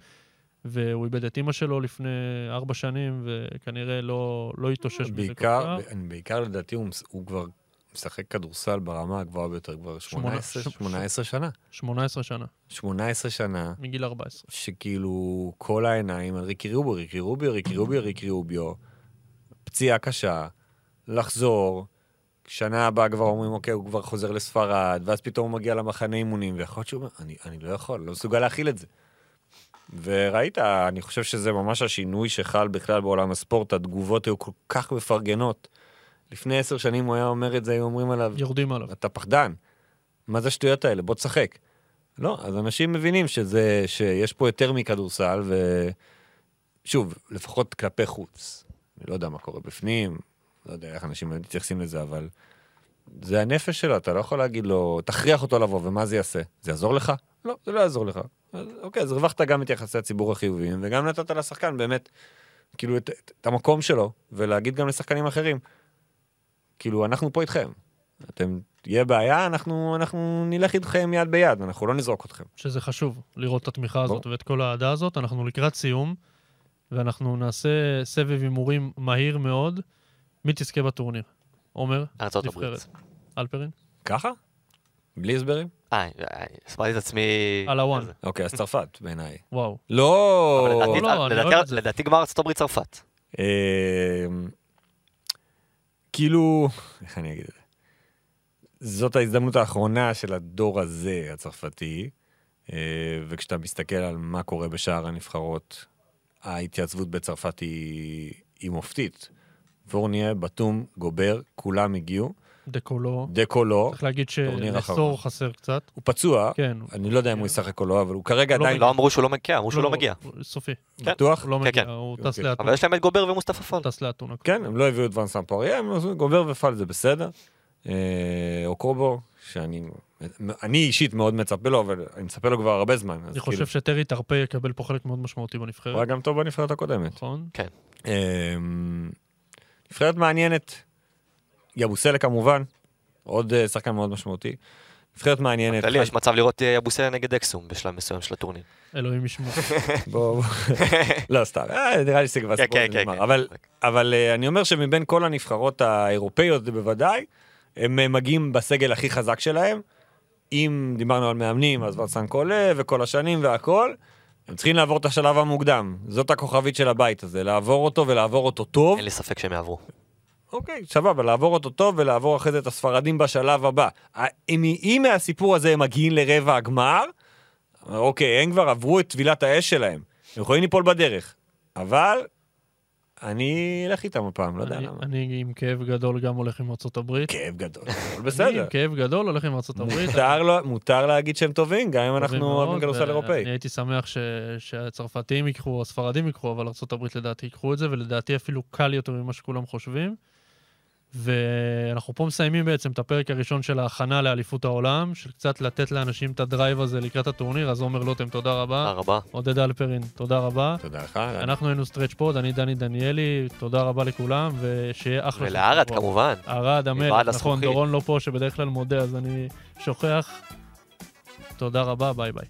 והוא איבד את אימא שלו לפני ארבע שנים, וכנראה לא, לא התאושש מזה כל כך. בעיקר לדעתי הוא, הוא כבר משחק כדורסל ברמה הגבוהה ביותר כבר 18, שמונה- 18 שנה. 18 שנה, 18 שנה, מגיל 14. שכאילו כל העיניים על ריקי רוביו, ריקי רוביו, ריקי רוביו, ריקי רוביו, פציעה קשה, לחזור, שנה הבאה כבר אומרים, אוקיי, הוא כבר חוזר לספרד, ואז פתאום הוא מגיע למחנה אימונים, ויכול להיות שהוא אומר, אני, אני לא יכול, לא מסוגל להכיל את זה. וראית, אני חושב שזה ממש השינוי שחל בכלל בעולם הספורט, התגובות היו כל כך מפרגנות. לפני עשר שנים הוא היה אומר את זה, היו אומרים עליו, יורדים עליו. אתה פחדן, מה זה השטויות האלה? בוא תשחק. לא, אז אנשים מבינים שזה, שיש פה יותר מכדורסל, ושוב, לפחות כלפי חוץ. אני לא יודע מה קורה בפנים, לא יודע איך אנשים מתייחסים לזה, אבל זה הנפש שלו, אתה לא יכול להגיד לו, תכריח אותו לבוא, ומה זה יעשה? זה יעזור לך? לא, זה לא יעזור לך. אז, אוקיי, אז הרווחת גם את יחסי הציבור החיוביים, וגם נתת לשחקן באמת, כאילו, את, את, את המקום שלו, ולהגיד גם לשחקנים אחרים, כאילו, אנחנו פה איתכם. אתם, תהיה בעיה, אנחנו, אנחנו נלך איתכם יד ביד, אנחנו לא נזרוק אתכם. שזה חשוב, לראות את התמיכה הזאת ברור. ואת כל האהדה הזאת. אנחנו לקראת סיום, ואנחנו נעשה סבב הימורים מהיר מאוד. מי תזכה בטורניר? עומר? ארצות הברית. נבחרת. אלפרין? ככה? בלי הסברים? אה, אה, הסברתי את עצמי... על הוואן. אוקיי, אז צרפת, בעיניי. וואו. לא... לא, אני לדעתי- גמר ארצות הברית צרפת. כאילו, איך אני אגיד את זה? זאת ההזדמנות האחרונה של הדור הזה, הצרפתי, אה, וכשאתה מסתכל על מה קורה בשאר הנבחרות, ההתייצבות בצרפת היא, היא מופתית. פורניה, בתום, גובר, כולם הגיעו. דקולו. דקו לא, צריך להגיד. שנסור חסר קצת. הוא פצוע, כן. אני לא יודע אם הוא ישחק או לא, אבל הוא כרגע לא עדיין לא אמרו שהוא לא מגיע, אמרו שהוא לא מגיע. הוא סופי. בטוח. הוא לא כן, מגיע, כן. הוא טס. לאתונה. אבל יש להם את גובר ומוסטפא פאל. הוא טס לאתונה. כן, הם לא הביאו את ואנסן פוריה, הם עשו גובר ופל זה בסדר. אה, אוקרובו, שאני אני אישית מאוד מצפה לו, אבל אני מצפה לו כבר הרבה זמן. אני כאילו, חושב שטרי טארפי יקבל פה חלק מאוד משמעותי הוא היה בנבחרת. גם טוב בנבחרת הקודמת. נכון? אה, נבחרת מעניינת, יאבוסלה כמובן, עוד אה, שחקן מאוד משמעותי. נבחרת מעניינת. בכללי חי- יש מצב לראות אה, יאבוסלה נגד אקסום בשלב מסוים של הטורניר. אלוהים ישמור. בוא, בוא. לא, סתם, אה, נראה לי שזה כבר כן, סיפור כן, כן, נגמר. כן. אבל, אבל אני אומר שמבין כל הנבחרות האירופאיות בוודאי, הם מגיעים בסגל הכי חזק שלהם. אם דיברנו על מאמנים, אז ורסן קולה וכל השנים והכל, הם צריכים לעבור את השלב המוקדם. זאת הכוכבית של הבית הזה, לעבור אותו ולעבור אותו טוב. אין לי ספק שהם יעברו. אוקיי, סבבה, לעבור אותו טוב ולעבור אחרי זה את הספרדים בשלב הבא. אם, אם מהסיפור הזה הם מגיעים לרבע הגמר, אוקיי, הם כבר עברו את טבילת האש שלהם. הם יכולים ליפול בדרך. אבל אני אלך איתם הפעם, לא יודע אני- למה. אני עם כאב גדול גם הולך עם ארצות הברית. כאב גדול, אבל אני בסדר. עם כאב גדול הולך עם ארצות הברית. מותר, לו, מותר להגיד שהם טובים, גם אם אנחנו אוהבים כדורסל אירופאי. אני הייתי שמח ש- שהצרפתים ייקחו, הספרדים ייקחו, אבל ארה"ב לדעתי ייקחו את זה, ולדעתי אפילו קל יותר ממה שכולם חושבים. ואנחנו פה מסיימים בעצם את הפרק הראשון של ההכנה לאליפות העולם, של קצת לתת לאנשים את ה drive הזה לקראת הטורניר, אז עומר לוטם, תודה תודה רבה. רבה. עודד אלפרין, תודה רבה. תודה לך. אנחנו היינו Stretch Pod, אני דני דניאלי, תודה רבה לכולם, ושיהיה אחלה. ולערד. כמובן. ערד, המלך, ועד נכון. דורון לא פה, שבדרך כלל מודה, אז אני שוכח. תודה רבה, ביי ביי.